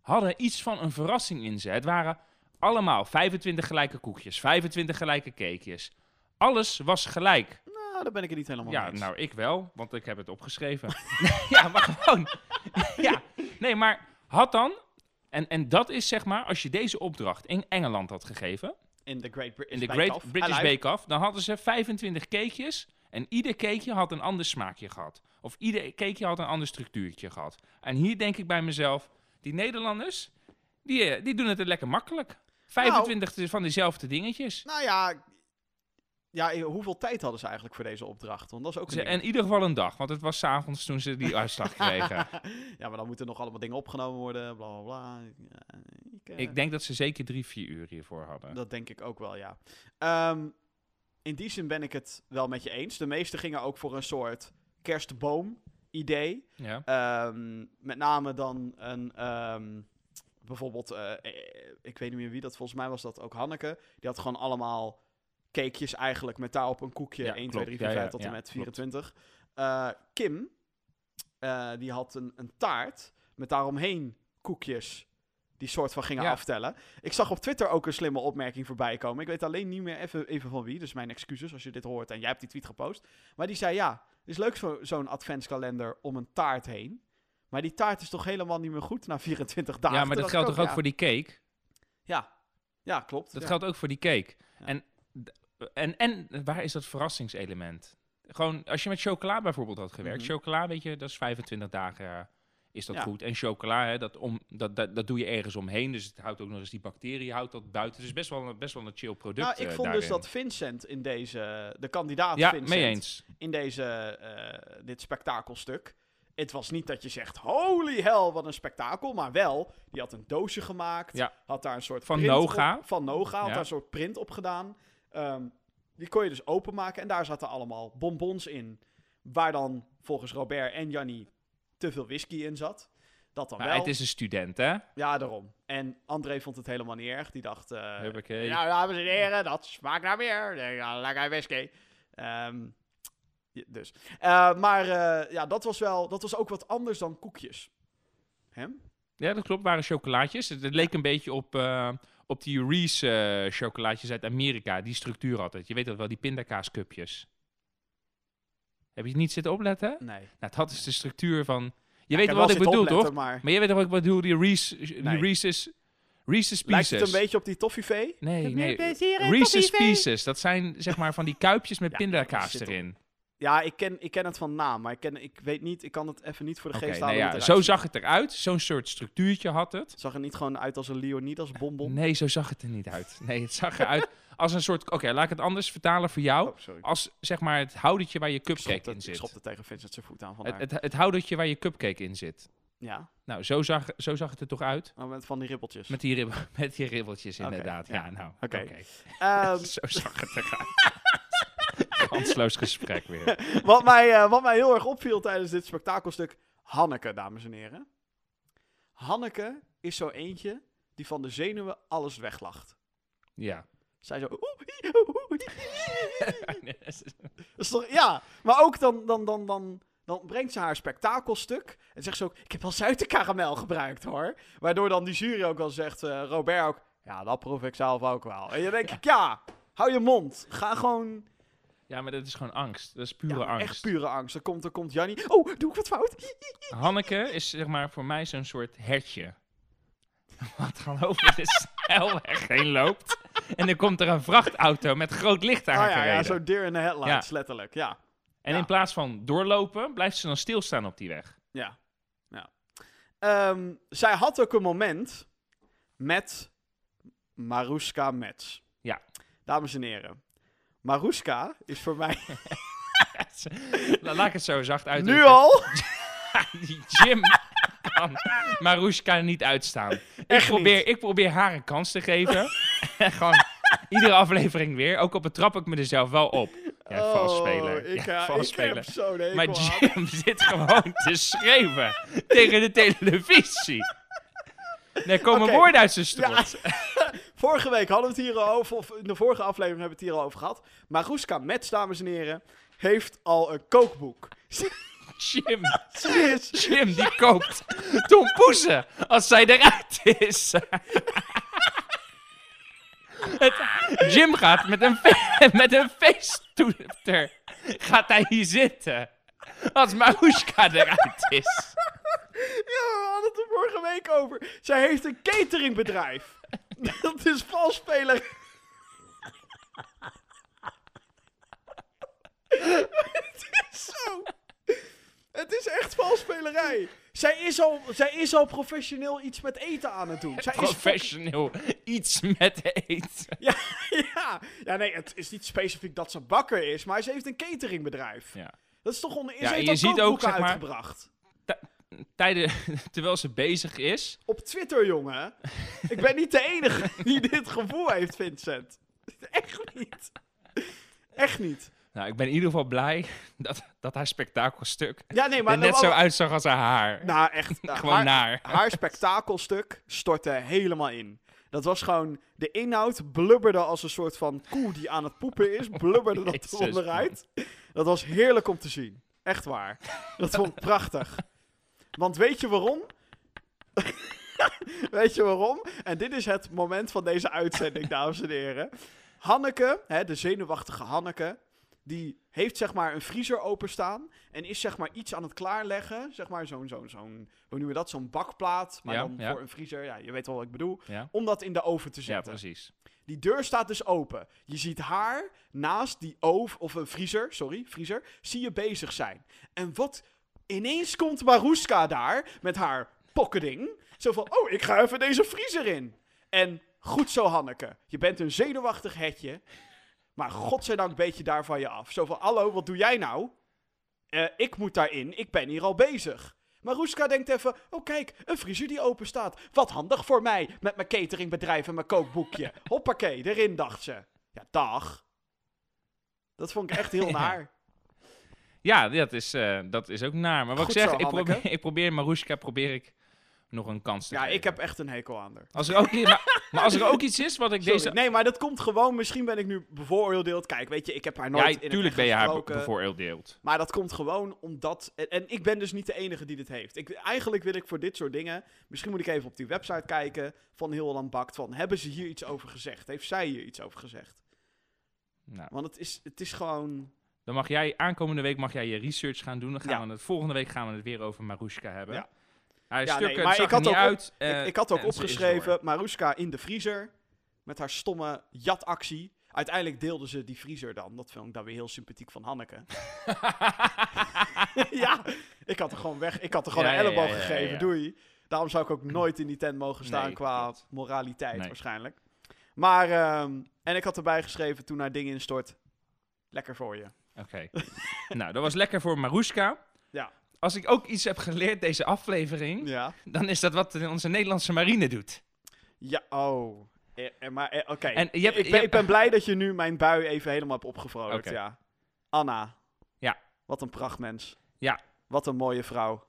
hadden iets van een verrassing in ze. Het waren allemaal 25 gelijke koekjes, 25 gelijke cakejes. Alles was gelijk. Nou, daar ben ik het niet helemaal Ja, mee eens. nou, ik wel, want ik heb het opgeschreven. *laughs* ja, maar gewoon. *laughs* ja, nee, maar had dan... En, en dat is zeg maar, als je deze opdracht in Engeland had gegeven, in de Great British in Bake Great. British. Bake Off, dan hadden ze 25 cakejes en ieder cakeje had een ander smaakje gehad. Of ieder cakeje had een ander structuurtje gehad. En hier denk ik bij mezelf, die Nederlanders, die, eh, die doen het er lekker makkelijk. 25 van diezelfde dingetjes. Nou ja, ja, eh, hoeveel tijd hadden ze eigenlijk voor deze opdracht? Want dat is ook Ze, in ieder geval een dag, want het was s'avonds toen ze die uitslag *laughs* kregen. ja, maar dan moeten nog allemaal dingen opgenomen worden, bla bla bla. Ja, ik, eh, ik denk dat ze zeker drie, vier uur hiervoor hadden. Dat denk ik ook wel, ja. Ehm, in die zin ben ik het wel met je eens. De meesten gingen ook voor een soort kerstboom-idee. Ja. Ehm, met name dan een... ehm, bijvoorbeeld, eh, ik weet niet meer wie dat, volgens mij was dat ook Hanneke. Die had gewoon allemaal cakejes eigenlijk met daarop een koekje. Ja, 1, 2, klopt. 3, 4, Ja, 5 ja, tot en met klopt. 24. Eh, Kim, eh, die had een, een taart met daaromheen koekjes die soort van gingen Ja. aftellen. Ik zag op Twitter ook een slimme opmerking voorbij komen. Ik weet alleen niet meer even, even van wie, dus mijn excuses als je dit hoort en jij hebt die tweet gepost. Maar die zei, ja, het is leuk zo, zo'n adventskalender om een taart heen. Maar die taart is toch helemaal niet meer goed na 24 dagen? ja, maar dat geldt toch ook ja. voor die cake? Ja, ja klopt. Dat ja. geldt ook voor die cake. En, en, en waar is dat verrassingselement? Gewoon, als je met chocola bijvoorbeeld had gewerkt. Mhm. Chocola, weet je, dat is 25 dagen is dat Ja. goed. En chocola, hè, dat, om, dat, dat, dat doe je ergens omheen. Dus het houdt ook nog eens die bacteriën houdt dat buiten. Dus best wel, een- best wel een chill product Nou, ik eh, vond dus dat Vincent in deze, de kandidaat Ja, Vincent, mee eens. in deze, eh, dit spektakelstuk. Het was niet dat je zegt, holy hell, wat een spektakel. Maar wel, die had een doosje gemaakt. Ja. Had daar een soort Van Noga. Op, van Noga, had daar een soort print op gedaan. Ehm, die kon je dus openmaken. En daar zaten allemaal bonbons in. Waar dan volgens Robert en Jannie te veel whisky in zat. Dat dan Maar wel. het is een student, hè? Ja, daarom. En André vond het helemaal niet erg. Die dacht, Huppakee. nou, dames en heren, dat smaakt naar meer. Nee, Ja, lekker whisky. Ehm, dus. Eh, maar eh, ja, dat was wel, dat was ook wat anders dan koekjes. Hè? Ja, dat klopt. waren chocolaatjes. Het, leek een beetje op, op die Reese chocolaatjes uit Amerika. Die structuur het. Je weet dat wel, die pindakaascupjes. Heb je het niet zitten opletten? Nee. Nou, dat is de structuur van... Je Ja, weet wel wat ik bedoel, toch? Maar Maar je weet toch wat ik bedoel? Die, Reese, die Nee. Reese's, Reese's lijkt Pieces. het een beetje op die toffifee? Nee, nee. Reese's. Pieces. Dat zijn zeg maar van die kuipjes met Ja, pindakaas erin. Ja, ik ken, ik ken het van naam, maar ik, ken, ik weet niet, ik kan het even niet voor de geest nou halen. ja, het zo zag het eruit. Zo'n soort structuurtje had het. Zag er niet gewoon uit als een Leonidas bonbon? Nee, zo zag het er niet uit. Nee, het zag eruit als een soort... Oké, laat ik het anders vertalen voor jou. Oh. Als zeg maar het houdertje waar je Ik cupcake in ik zit. schopte tegen Vincent zijn voet aan Het, het, het houdertje waar je cupcake in zit. ja, Nou, zo zag, zo zag het er toch uit? oh, met van die ribbeltjes. Met die, rib- *laughs* met die ribbeltjes inderdaad. ja. Ja, nou, Oké. oké. Ehm, *laughs* Zo zag het eruit. *laughs* Kansloos gesprek weer. wat, mij, eh, wat mij heel erg opviel tijdens dit spektakelstuk, Hanneke, dames en heren. Hanneke is zo eentje die van de zenuwen alles weglacht. Ja. Zij zo... Is ja, maar ook dan, dan, dan, dan, dan brengt ze haar spektakelstuk. En zegt ze ook, ik heb al suikerkaramel gebruikt hoor. Waardoor dan die jury ook al zegt, eh, Robert ook, ja, dat proef ik zelf ook wel. En je denkt, ik, ja, hou je mond. Ga gewoon, ja, maar dat is gewoon angst. Dat is pure ja, angst. echt pure angst. Dan komt, dan komt Jannie, oh, doe ik wat fout? Hanneke is zeg maar voor mij zo'n soort hertje. *laughs* Wat gewoon over de snelweg heen loopt. En dan komt er een vrachtauto met groot licht Oh aan ja, ja, gereden. zo deer in de headlights, letterlijk, ja. En ja. in plaats van doorlopen, blijft ze dan stilstaan op die weg. Ja, Ehm, zij had ook een moment met Maruska Mets. Ja. Dames en heren. Maruska is voor mij La- *laughs* Laat ik het zo zacht *laughs* uit. nu al... *laughs* Die Jim kan Marushka niet uitstaan. Ik probeer, niet. ik probeer haar een kans te geven. en *laughs* gewoon iedere aflevering weer. Ook op het trap ik me er zelf wel op. Ja, vals spelen. Oh, ik, ja, ja, vals ik spelen. Maar. Jim *laughs* zit gewoon te schreeuwen tegen de televisie. Er komen Oké. woorden uit zijn strot. *laughs* Vorige week hadden we het hier al over, of in de vorige aflevering hebben we het hier al over gehad. Maruska Mets, dames en heren, heeft al een kookboek. Jim. *laughs* Jim die koopt tompoezen als zij eruit is. *laughs* Het, Jim gaat met een, *laughs* met een feesttoeter gaat hij hier zitten. Als Marushka eruit is. Ja, we hadden het er vorige week over. Zij heeft een cateringbedrijf. Dat is valsspeler. het is zo. Het valsspelerij. Zij is, al, zij is al professioneel iets met eten aan het doen. Zij is Professioneel iets met eten. *laughs* Ja, ja. ja, nee, het is niet specifiek dat ze bakker is, maar ze heeft een cateringbedrijf. Ja. Dat is toch on... Ja, je ziet ook, zeg maar- uitgebracht. Tijden, *laughs* terwijl ze bezig is. Op Twitter, jongen. Ik ben niet de enige die dit gevoel heeft, Vincent. Echt niet. Echt niet. Nou, ik ben in ieder geval blij *laughs* dat, dat haar spektakelstuk Ja, nee, er maar... net zo uitzag als haar haar. Nou, echt. *laughs* nou, Gewoon haar, naar. haar spektakelstuk stortte helemaal in. Dat was gewoon... De inhoud blubberde als een soort van koe die aan het poepen is. *laughs* Blubberde dat Jezus, onderuit. Dat was heerlijk om te zien. Echt waar. Dat vond ik prachtig. Want weet je waarom? weet je waarom? En dit is het moment van deze uitzending, dames en heren. Hanneke, hè, de zenuwachtige Hanneke, die heeft zeg maar een vriezer openstaan en is zeg maar iets aan het klaarleggen. Zeg maar zo'n, zo'n, zo'n hoe noemen we dat? Zo'n bakplaat, maar Ja, dan ja. voor een vriezer. Ja, je weet wel wat ik bedoel. Ja, Om dat in de oven te ja zetten. precies. Die deur staat dus open. Je ziet haar naast die oven, of een vriezer, sorry, vriezer, zie je bezig zijn. En wat, ineens komt Maruska daar met haar pokkeding. Zo van, oh, ik ga even deze vriezer in. En goed zo, Hanneke. Je bent een zenuwachtig hetje. Maar godzijdank weet je daar van je af. Zo van, hallo, wat doe jij nou? Eh, ik moet daarin, ik ben hier al bezig. Maruska denkt even, oh kijk, een vriezer die open staat. Wat handig voor mij, met mijn cateringbedrijf en mijn kookboekje. *laughs* Hoppakee, erin dacht ze. Ja, dag. Dat vond ik echt heel *laughs* naar. Ja, dat is, eh, dat is ook naar. Maar wat Goed ik zeg, zo, *laughs* ik probeer, ik probeer Marushka probeer ik nog een kans te Ja, geven. ik heb echt een hekel aan haar. Als er ook, maar, maar als er ook iets is wat ik Sorry. deze... Nee, maar dat komt gewoon, misschien ben ik nu bevooroordeeld. Kijk, weet je, ik heb haar nooit Ja, in tuurlijk ben je haar bevooroordeeld. Maar dat komt gewoon omdat. En, en ik ben dus niet de enige die dit heeft. Ik, eigenlijk wil ik voor dit soort dingen. Misschien moet ik even op die website kijken. Van Heel Holland Bakt. Van hebben ze hier iets over gezegd? Heeft zij hier iets over gezegd? Nou, Want het is, het is gewoon. dan mag jij, aankomende week mag jij je research gaan doen. Dan gaan Ja. we het, volgende week gaan we het weer over Marushka hebben. Ja. Haar Ja, nee, maar zag ik had ook op- eh, ik, ik had ook opgeschreven. Maruska in de vriezer. Met haar stomme jatactie. Uiteindelijk deelden ze die vriezer dan. Dat vond ik dan weer heel sympathiek van Hanneke. *laughs* ja, ik had er gewoon weg. Ik had er gewoon Ja, een elleboog ja, gegeven. Doei. Daarom zou ik ook nooit in die tent mogen staan Nee, qua moraliteit Nee. waarschijnlijk. Maar, ehm, en ik had erbij geschreven toen haar ding instort. Lekker voor je. Oké. *laughs* nou, dat was lekker voor Marushka. Ja. Als ik ook iets heb geleerd deze aflevering, Ja. dan is dat wat onze Nederlandse marine doet. Ja, oh. Eh, eh, maar, eh, oké. En je hebt- ik, je ben, hebt- ik ben blij dat je nu mijn bui even helemaal hebt opgevrolijkt, Oké. ja. Anna. Ja. Wat een prachtmens. Ja. Wat een mooie vrouw.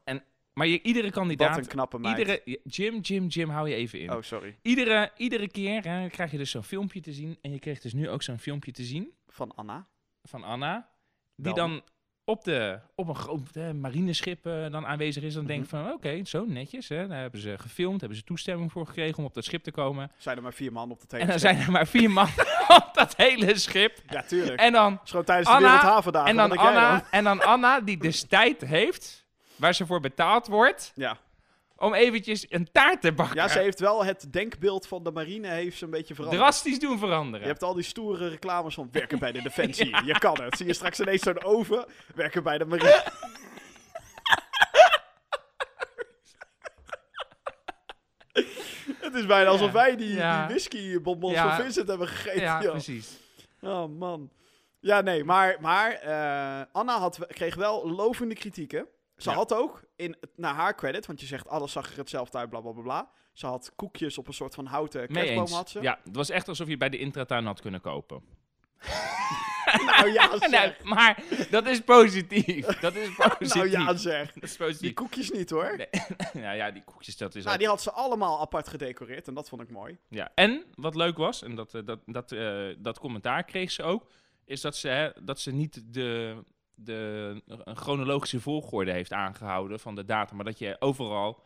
Maar je, iedere Wat kandidaat, een knappe meid. iedere, Jim, Jim, Jim, hou je even in. Oh, sorry. Iedere, iedere keer hè, krijg je dus zo'n filmpje te zien. En je kreeg dus nu ook zo'n filmpje te zien Van Anna. van Anna. Die Dan. dan op, de, op een groot eh, marineschip eh, dan aanwezig is. Dan denk ik Mhm. van, oké, zo netjes. Hè. Daar hebben ze gefilmd, hebben ze toestemming voor gekregen om op dat schip te komen. Zijn er maar vier man op de hele En dan schip. zijn er maar vier man *laughs* op dat hele schip. Ja, tuurlijk. En dan gewoon tijdens de Anna- Wereldhavendagen. En dan, Anna, en dan Anna, die dus *laughs* tijd heeft, waar ze voor betaald wordt, Ja om eventjes een taart te bakken. Ja, ze heeft wel het denkbeeld van de marine heeft ze een beetje veranderd. Drastisch doen veranderen. Je hebt al die stoere reclames van werken bij de *laughs* defensie. Je kan het. Zie je straks ineens zo'n oven. Werken bij de marine. *laughs* het is bijna alsof wij die, ja. die van Vincent hebben gegeten. Ja, precies. Oh man. Ja, nee, maar, maar eh, Anna had, kreeg wel lovende kritieken. Ze Ja. had ook, in, naar haar credit, want je zegt alles zag er hetzelfde uit, bla bla bla bla. Ze had koekjes op een soort van houten kerstboom had ze. Ja, het was echt alsof je bij de intratuin had kunnen kopen. *laughs* Nou ja, *laughs* Nee, zeg. maar dat is positief. Dat is positief. *laughs* nou ja, zeg. Dat is Die koekjes niet hoor. Nee. ja, ja, die koekjes, dat is Nou, die had ze allemaal apart gedecoreerd en dat vond ik mooi. Ja, en wat leuk was, en dat, eh, dat, dat, eh, dat commentaar kreeg ze ook, is dat ze, hè, dat ze niet de, de een chronologische volgorde heeft aangehouden van de datum, maar dat je overal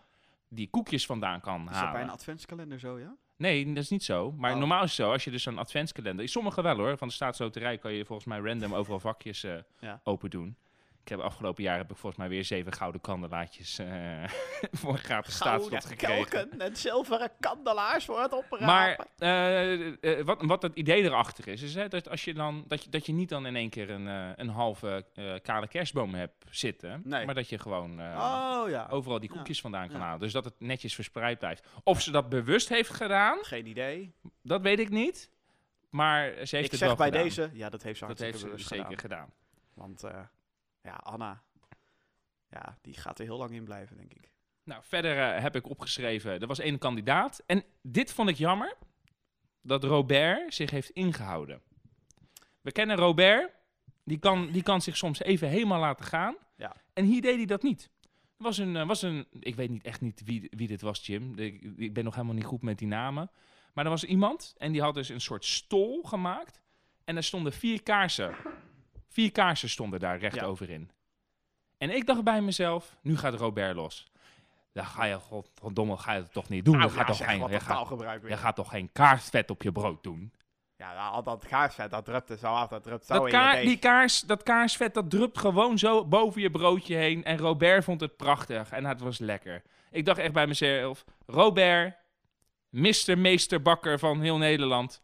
die koekjes vandaan kan Is dat bij een halen. adventskalender zo, ja? Nee, dat is niet zo. Maar Oh. normaal is het zo, als je dus zo'n adventskalender... Sommige wel hoor, van de staatsloterij kan je volgens mij random overal vakjes eh, Ja. open doen. Ik heb afgelopen jaar heb ik volgens mij weer zeven gouden kandelaatjes eh, *laughs* voor een gratis staatslot *laughs* gekregen. kelken en zilveren kandelaars voor het oprapen. Maar eh, eh, wat, wat het idee erachter is, is hè, dat, als je dan, dat, je, dat je niet dan in één keer een, een halve kale kerstboom hebt zitten, Nee. maar dat je gewoon oh ja, overal die koekjes vandaan kan Ja. halen. Dus dat het netjes verspreid blijft. Of ze dat bewust heeft gedaan, geen idee. dat weet ik niet. Maar ze heeft ik het zeg wel bij gedaan. deze, ja, dat heeft ze Dat heeft ze bewust zeker gedaan. gedaan. Want ja, Anna, ja, die gaat er heel lang in blijven, denk ik. Nou, verder eh, heb ik opgeschreven, er was één kandidaat. En dit vond ik jammer, dat Robert zich heeft ingehouden. We kennen Robert, die kan, die kan zich soms even helemaal laten gaan. Ja. En hier deed hij dat niet. Er was een, eh, was een ik weet niet echt niet wie, wie dit was, Jim. Ik, ik ben nog helemaal niet goed met die namen. Maar er was iemand en die had dus een soort stol gemaakt. En er stonden vier kaarsen. Vier kaarsen stonden daar recht Ja. over in. En ik dacht bij mezelf, nu gaat Robert los. Dan ga je, godverdomme, ga je het toch niet doen. Nou, je, gaat ja, toch zeg, geen, wat je, gaat, je gaat toch geen kaarsvet op je brood doen? Ja, nou, al dat kaarsvet, dat drupt er zo af, dat drupt zo Dat, in kaar- die kaars, dat kaarsvet, dat drupt gewoon zo boven je broodje heen. En Robert vond het prachtig en het was lekker. Ik dacht echt bij mezelf, Robert, Mr. Meesterbakker van heel Nederland,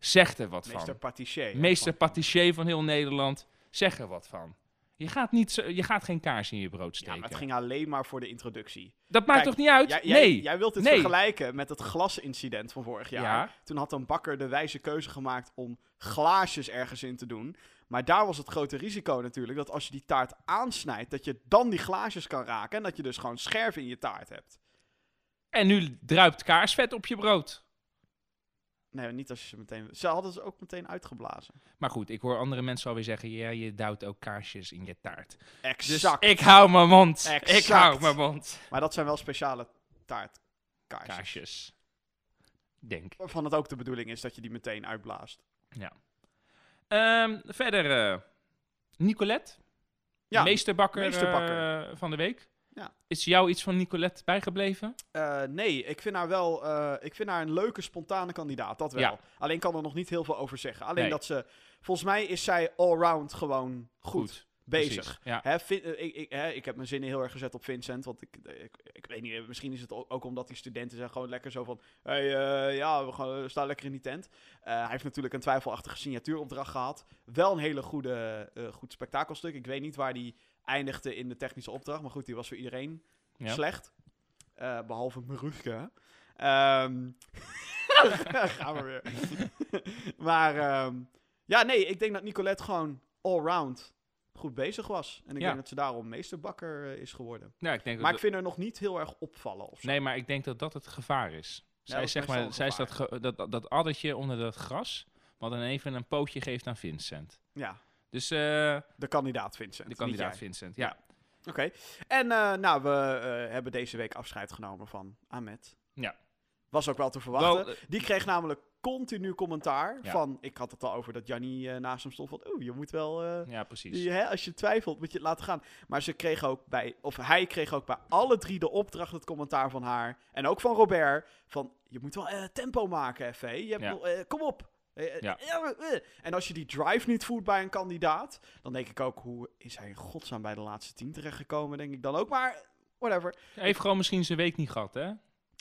zeg er wat Meester van. patissier. Meester patissier van heel Nederland, zeg er wat van. Je gaat, niet zo, je gaat geen kaars in je brood Ja, steken. maar het ging alleen maar voor de introductie. Dat maakt Kijk, toch niet uit? Jij, nee. jij wilt Nee. vergelijken met het glasincident van vorig jaar. Ja. Toen had een bakker de wijze keuze gemaakt om glaasjes ergens in te doen. Maar daar was het grote risico natuurlijk dat als je die taart aansnijdt, dat je dan die glaasjes kan raken. En dat je dus gewoon scherven in je taart hebt. En nu druipt kaarsvet op je brood. Nee, niet als je ze meteen... Ze hadden ze ook meteen uitgeblazen. Maar goed, ik hoor andere mensen alweer zeggen, ja, je duwt ook kaarsjes in je taart. Dus Exact. ik hou mijn mond. Ik Exact. hou mijn mond. Maar dat zijn wel speciale taartkaarsjes. Kaarsjes. Denk. Waarvan het ook de bedoeling is dat je die meteen uitblaast. Ehm, verder, eh, Nicolette. Ja, meesterbakker, meesterbakker. eh, van de week. Ja. Is jou iets van Nicolette bijgebleven? Eh, nee, ik vind haar wel eh, ik vind haar een leuke, spontane kandidaat. Dat wel. Ja. Alleen kan er nog niet heel veel over zeggen. Alleen Nee. dat ze... Volgens mij is zij allround gewoon goed, bezig. Ja. Hè, eh, ik, ik, hè, ik heb mijn zinnen heel erg gezet op Vincent. Want ik, ik, ik weet niet, misschien is het ook omdat die studenten zijn gewoon lekker zo van... Hey, eh, ja, we, gaan, we staan lekker in die tent. Eh, hij heeft natuurlijk een twijfelachtige signatuuropdracht gehad. Wel een hele goede, eh, goed spektakelstuk. Ik weet niet waar die eindigde in de technische opdracht. Maar goed, die was voor iedereen Ja. slecht. Eh, behalve Maruska. Ehm *laughs* gaan we weer. *laughs* maar ehm, ja, nee, ik denk dat Nicolette gewoon allround goed bezig was. En ik Ja. denk dat ze daarom meesterbakker eh, is geworden. Ja, ik denk Maar ik vind haar nog niet heel erg opvallen. Nee, maar ik denk dat dat het gevaar is. Zij, is zeg maar, zij is dat, dat, dat addertje onder dat gras, wat dan even een pootje geeft aan Vincent. Ja, Dus eh, de kandidaat Vincent. de kandidaat. Vincent, ja. Oké. En eh, nou, we eh, hebben deze week afscheid genomen van Ahmed. Ja. Was ook wel te verwachten. Wel, Die kreeg namelijk continu commentaar Ja. van... Ik had het al over dat Jannie naast hem stond van... Oeh, je moet wel... ja, precies. hè, als je twijfelt, moet je het laten gaan. Maar ze kreeg ook bij... Of hij kreeg ook bij alle drie de opdracht het commentaar van haar. En ook van Robert. Van, je moet wel tempo maken hè. Je hebt Ja. kom op. Eh, eh, Ja. eh. En als je die drive niet voert bij een kandidaat... Dan denk ik ook, hoe is hij in godsnaam bij de laatste tien terechtgekomen? Denk ik dan ook. Maar, whatever. Hij heeft gewoon misschien zijn week niet gehad, hè?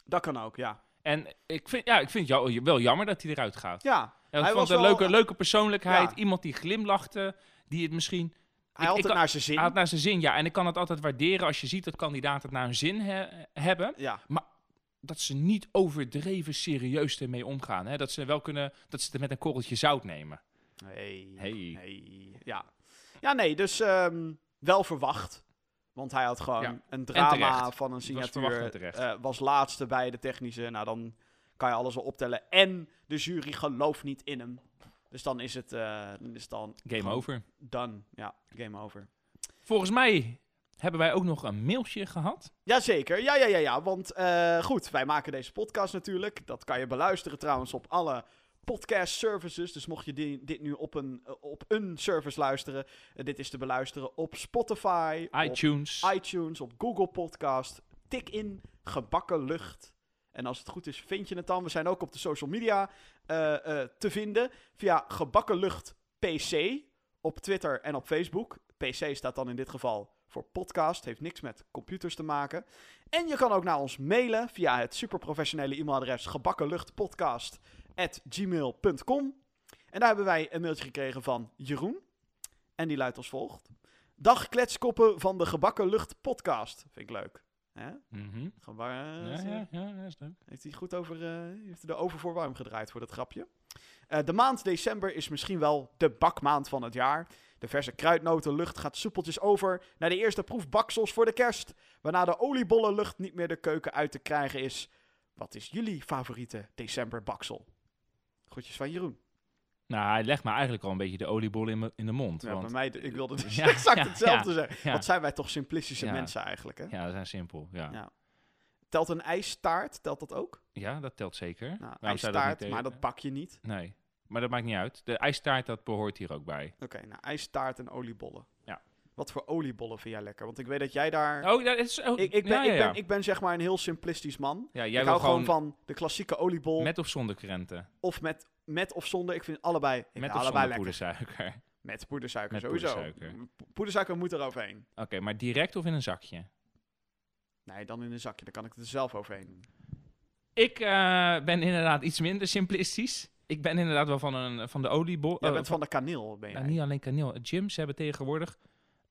Dat kan ook, ja. En ik vind, ja, ik vind het jou- wel jammer dat hij eruit gaat. Ja, Ja, Hij was een wel- leuke, leuke persoonlijkheid. Ja. Iemand die glimlachte. Die het misschien... hij Ik- had ik het kan- naar zijn zin. Hij had naar zijn zin, ja. En ik kan het altijd waarderen als je ziet dat kandidaten het naar hun zin he- hebben. Ja, dat ze niet overdreven serieus ermee omgaan. Hè? Dat ze wel kunnen, dat ze het met een korreltje zout nemen. Hey. Hey. hey. Ja. ja, nee, dus ehm, wel verwacht. Want hij had gewoon Ja. een drama van een signatuur. terecht. eh, was laatste bij de technische. Nou, dan kan je alles wel optellen. En de jury gelooft niet in hem. Dus dan is het, eh, dan is het dan Game over. done. Ja, game over. Volgens mij hebben wij ook nog een mailtje gehad. Jazeker, ja, ja, ja, ja. Want eh, goed, wij maken deze podcast natuurlijk. Dat kan je beluisteren trouwens op alle podcast services. Dus mocht je di- dit nu op een, eh, op een service luisteren, eh, dit is te beluisteren op Spotify, iTunes. op iTunes, op Google Podcast. Tik in gebakken lucht. En als het goed is, vind je het dan. We zijn ook op de social media te vinden via gebakken lucht PC op Twitter en op Facebook. PC staat dan in dit geval voor podcast, heeft niks met computers te maken. En je kan ook naar ons mailen via het superprofessionele e-mailadres gebakkenluchtpodcast@gmail.com. En daar hebben wij een mailtje gekregen van Jeroen. En die luidt als volgt. Dag kletskoppen van de Gebakken Lucht podcast. Vind ik leuk. Hè? Mhm. Geba- Ja, ja, ja, dat is leuk. heeft hij goed over, eh, heeft hij er over voor warm gedraaid voor dat grapje. Eh, de maand december is misschien wel de bakmaand van het jaar. De verse kruidnotenlucht gaat soepeltjes over naar de eerste proef baksels voor de kerst. Waarna de oliebollenlucht niet meer de keuken uit te krijgen is. Wat is jullie favoriete decemberbaksel? Groetjes van Jeroen. Nou, hij legt me eigenlijk al een beetje de oliebol in, in de mond. Ja, want, bij mij, ik wilde *laughs* dus Ja, *laughs* exact ja, hetzelfde ja, zeggen. ja. Wat zijn wij toch simplistische Ja. mensen eigenlijk, hè? ja, dat zijn simpel. Ja. Ja. Ja. Telt een ijstaart, telt dat ook? dat telt zeker. Nou, dat ijstaart, maar dat bak je niet. Nee, maar dat maakt niet uit. De ijstaart, dat behoort hier ook bij. Oké, nou, ijstaart en oliebollen. Ja. Wat voor oliebollen vind jij lekker? Want ik weet dat jij daar... Oh, dat is... Oh, ik, ik, ben, ja, ja, ik, ben, ik ben zeg maar een heel simplistisch man. Ja, jij ik hou gewoon, van de klassieke oliebol. met of zonder krenten. Of met, met of zonder. Ik vind allebei, ik vind Met of allebei zonder lekker. poedersuiker. Met poedersuiker, Met sowieso. poedersuiker. Poedersuiker moet er overheen. Oké, maar direct of in een zakje? Nee, dan in een zakje. Dan kan ik het er zelf overheen doen. Ik eh, ben inderdaad iets minder simplistisch. Ik ben inderdaad wel van, een, van de oliebol. Jij eh, bent van de kaneel, ben Nou, jij. niet alleen kaneel. Gyms hebben tegenwoordig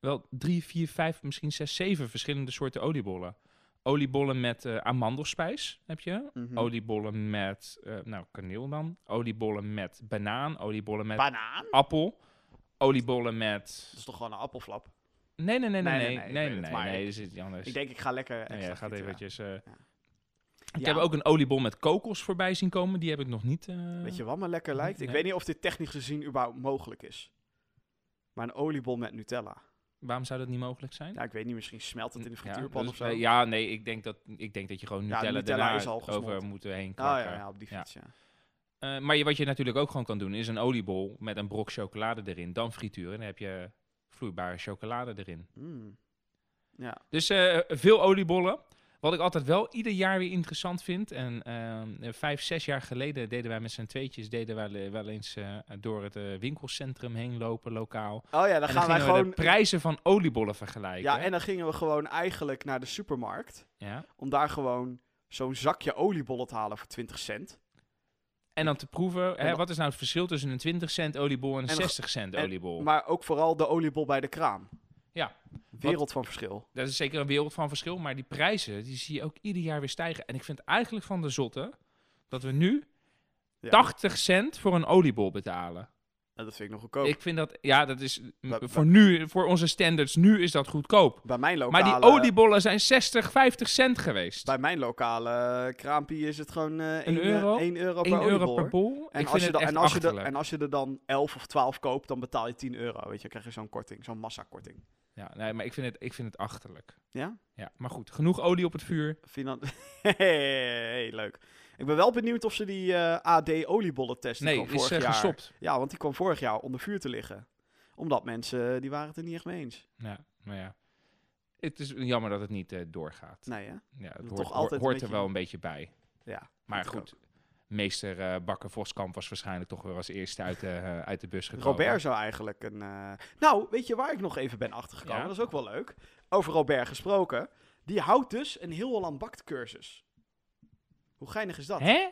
wel drie, vier, vijf, misschien zes, zeven verschillende soorten oliebollen. Oliebollen met eh, amandelspijs heb je. Mhm. Oliebollen met, eh, nou, kaneel dan. Oliebollen met banaan. Oliebollen met Banaan? appel. Oliebollen met... Dat is toch gewoon een appelflap? Nee, nee, nee, nee, Nee, nee, nee, nee, nee, nee, nee, denk, ik ga lekker Nee, extra ja, gaat gieten, ja. eventjes... eh. Ik Ja. heb ook een oliebol met kokos voorbij zien komen. Die heb ik nog niet... eh, Weet je wat me lekker lijkt? Ik Nee. weet niet of dit technisch gezien überhaupt mogelijk is. Maar een oliebol met Nutella. Waarom zou dat niet mogelijk zijn? Ja, ik weet niet, misschien smelt het in de Ja, frituurpan of zo. eh, Ja, nee, ik denk dat, ik denk dat je gewoon Ja, Nutella, Nutella daarna is al over moet heen Oh klakken. ja, ja, op die Ja. fiets, ja. Eh, maar je, wat je natuurlijk ook gewoon kan doen, is een oliebol met een brok chocolade erin. Dan frituren en dan heb je vloeibare chocolade erin. Mm. Ja, Dus veel oliebollen. Wat ik altijd wel ieder jaar weer interessant vind. En eh, vijf, zes jaar geleden deden wij met z'n tweetjes deden wij wel eens eh, door het eh, winkelcentrum heen lopen, lokaal. Oh ja, dan en dan gaan wij gewoon... de prijzen van oliebollen vergelijken. Ja, en dan gingen we gewoon eigenlijk naar de supermarkt. Ja. Om daar gewoon zo'n zakje oliebollen te halen voor 20 cent. En dan te proeven, hè, wat is nou het verschil tussen een 20 cent oliebol en een En- 60 cent en- oliebol? Maar ook vooral de oliebol bij de kraam. Ja. Wereld van verschil. Dat is zeker een wereld van verschil, maar die prijzen die zie je ook ieder jaar weer stijgen. En ik vind eigenlijk van de zotte dat we nu Ja. 80 cent voor een oliebol betalen. Nou, dat vind ik nog goedkoop. Ik vind dat, ja, dat is voor nu, voor onze standards, nu is dat goedkoop. Bij mijn lokale... Maar die oliebollen zijn 60, 50 cent geweest. Bij mijn lokale kraampie is het gewoon eh 1 euro? 1 euro per 1 euro per bol. En ik als, vind je en, als je en als je er dan 11 of 12 koopt, dan betaal je 10 euro. Weet je, dan krijg je zo'n korting, zo'n massakorting. Ja, nee, maar ik vind, het, ik vind het achterlijk. Ja? Ja, maar goed, genoeg olie op het vuur. Finan *laughs* hey, leuk. Ik ben wel benieuwd of ze die eh, AD oliebollen testen Nee, is vorig eh, jaar. gestopt. Ja, want die kwam vorig jaar onder vuur te liggen. Omdat mensen, die waren het er niet echt mee eens. Ja, maar ja. Het is jammer dat het niet eh, doorgaat. Nee hè? Ja, het toch hoort, altijd hoort beetje- er wel een beetje bij. Ja. Maar goed, meester eh, Bakker Voskamp was waarschijnlijk toch weer als eerste uit de, eh, uit de bus gekomen. Robert zou eigenlijk een... eh, Nou, weet je waar ik nog even ben achtergekomen? Ja? Dat is ook wel leuk. Over Robert gesproken. Die houdt dus een heel Holland bakt cursus. Hoe geinig is dat? Hè?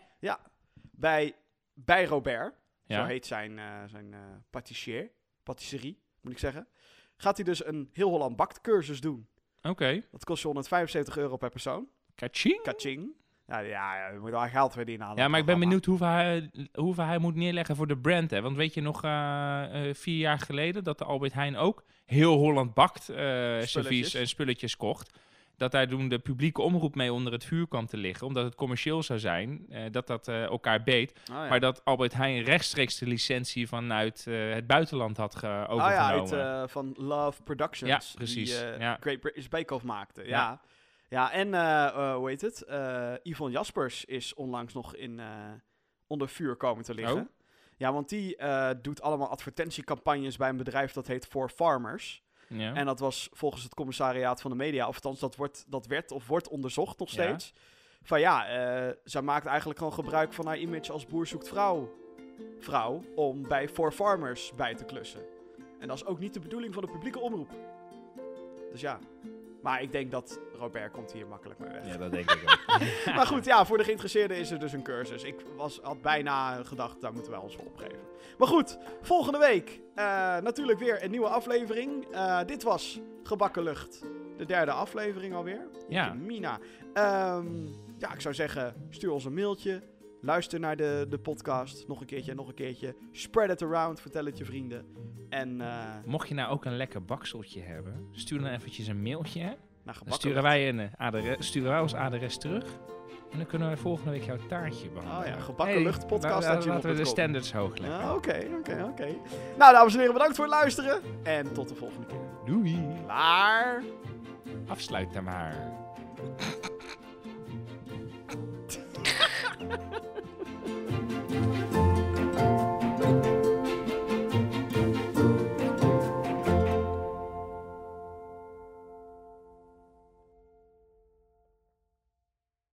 Bij, bij Robert, Ja. zo heet zijn, zijn patissier, patisserie, moet ik zeggen. Gaat hij dus een heel Holland bakt cursus doen. Oké. Dat kost je 175 euro per persoon. Kaching. Kaching. Ja, ja, je moet wel geld verdienen aan Ja, maar ik ben benieuwd hoeveel hij, hoeveel hij moet neerleggen voor de brand. Hè? Want weet je nog, eh, eh, vier jaar geleden, dat de Albert Heijn ook heel Holland bakt eh servies en spulletjes kocht. Dat daar toen de publieke omroep mee onder het vuur kwam te liggen, omdat het commercieel zou zijn, eh, dat dat eh, elkaar beet. Oh, ja. Maar dat Albert Heijn rechtstreeks de licentie vanuit eh, het buitenland had ge- Oh overgenomen. ja, uit, eh, van Love Productions. Ja, precies, Die eh, ja. Great British Bake Off maakte. Ja. Ja. Ja, en eh, eh, hoe heet het? Eh Yvonne Jaspers is onlangs nog in, onder vuur komen te liggen. Oh. Ja, want die doet allemaal advertentiecampagnes bij een bedrijf dat heet For Farmers. ja. En dat was volgens het commissariaat van de media, of althans dat, wordt, dat werd of wordt onderzocht nog Ja. steeds. Van ja, eh, zij maakt eigenlijk gewoon gebruik van haar image als boer zoekt vrouw, vrouw om bij For Farmers bij te klussen. En dat is ook niet de bedoeling van de publieke omroep. Dus ja. Maar ik denk dat Robert komt hier makkelijk mee weg. ja, dat denk ik ook. *laughs* Maar goed, ja, voor de geïnteresseerden is er dus een cursus. Ik was, had bijna gedacht, daar moeten wij ons voor opgeven. Maar goed, volgende week eh, natuurlijk weer een nieuwe aflevering. Eh, dit was Gebakken Lucht, de derde aflevering alweer. Ja. Mina. Ehm, ja, ik zou zeggen, stuur ons een mailtje. Luister naar de, de podcast. Nog een keertje en nog een keertje. Spread it around. Vertel het je vrienden. En eh Mocht je nou ook een lekker bakseltje hebben, stuur dan eventjes een mailtje. naar Dan sturen wij, een, eh, adres, sturen wij ons adres terug. En dan kunnen wij volgende week jouw taartje behandelen. Oh ja, gebakken lucht podcast la- at Laten we de standards hoog leggen. Ja, Oké, oké, oké. Nou, dames en heren, bedankt voor het luisteren. En tot de volgende keer. Doei. Klaar. Afsluit hem maar. Ha ha ha!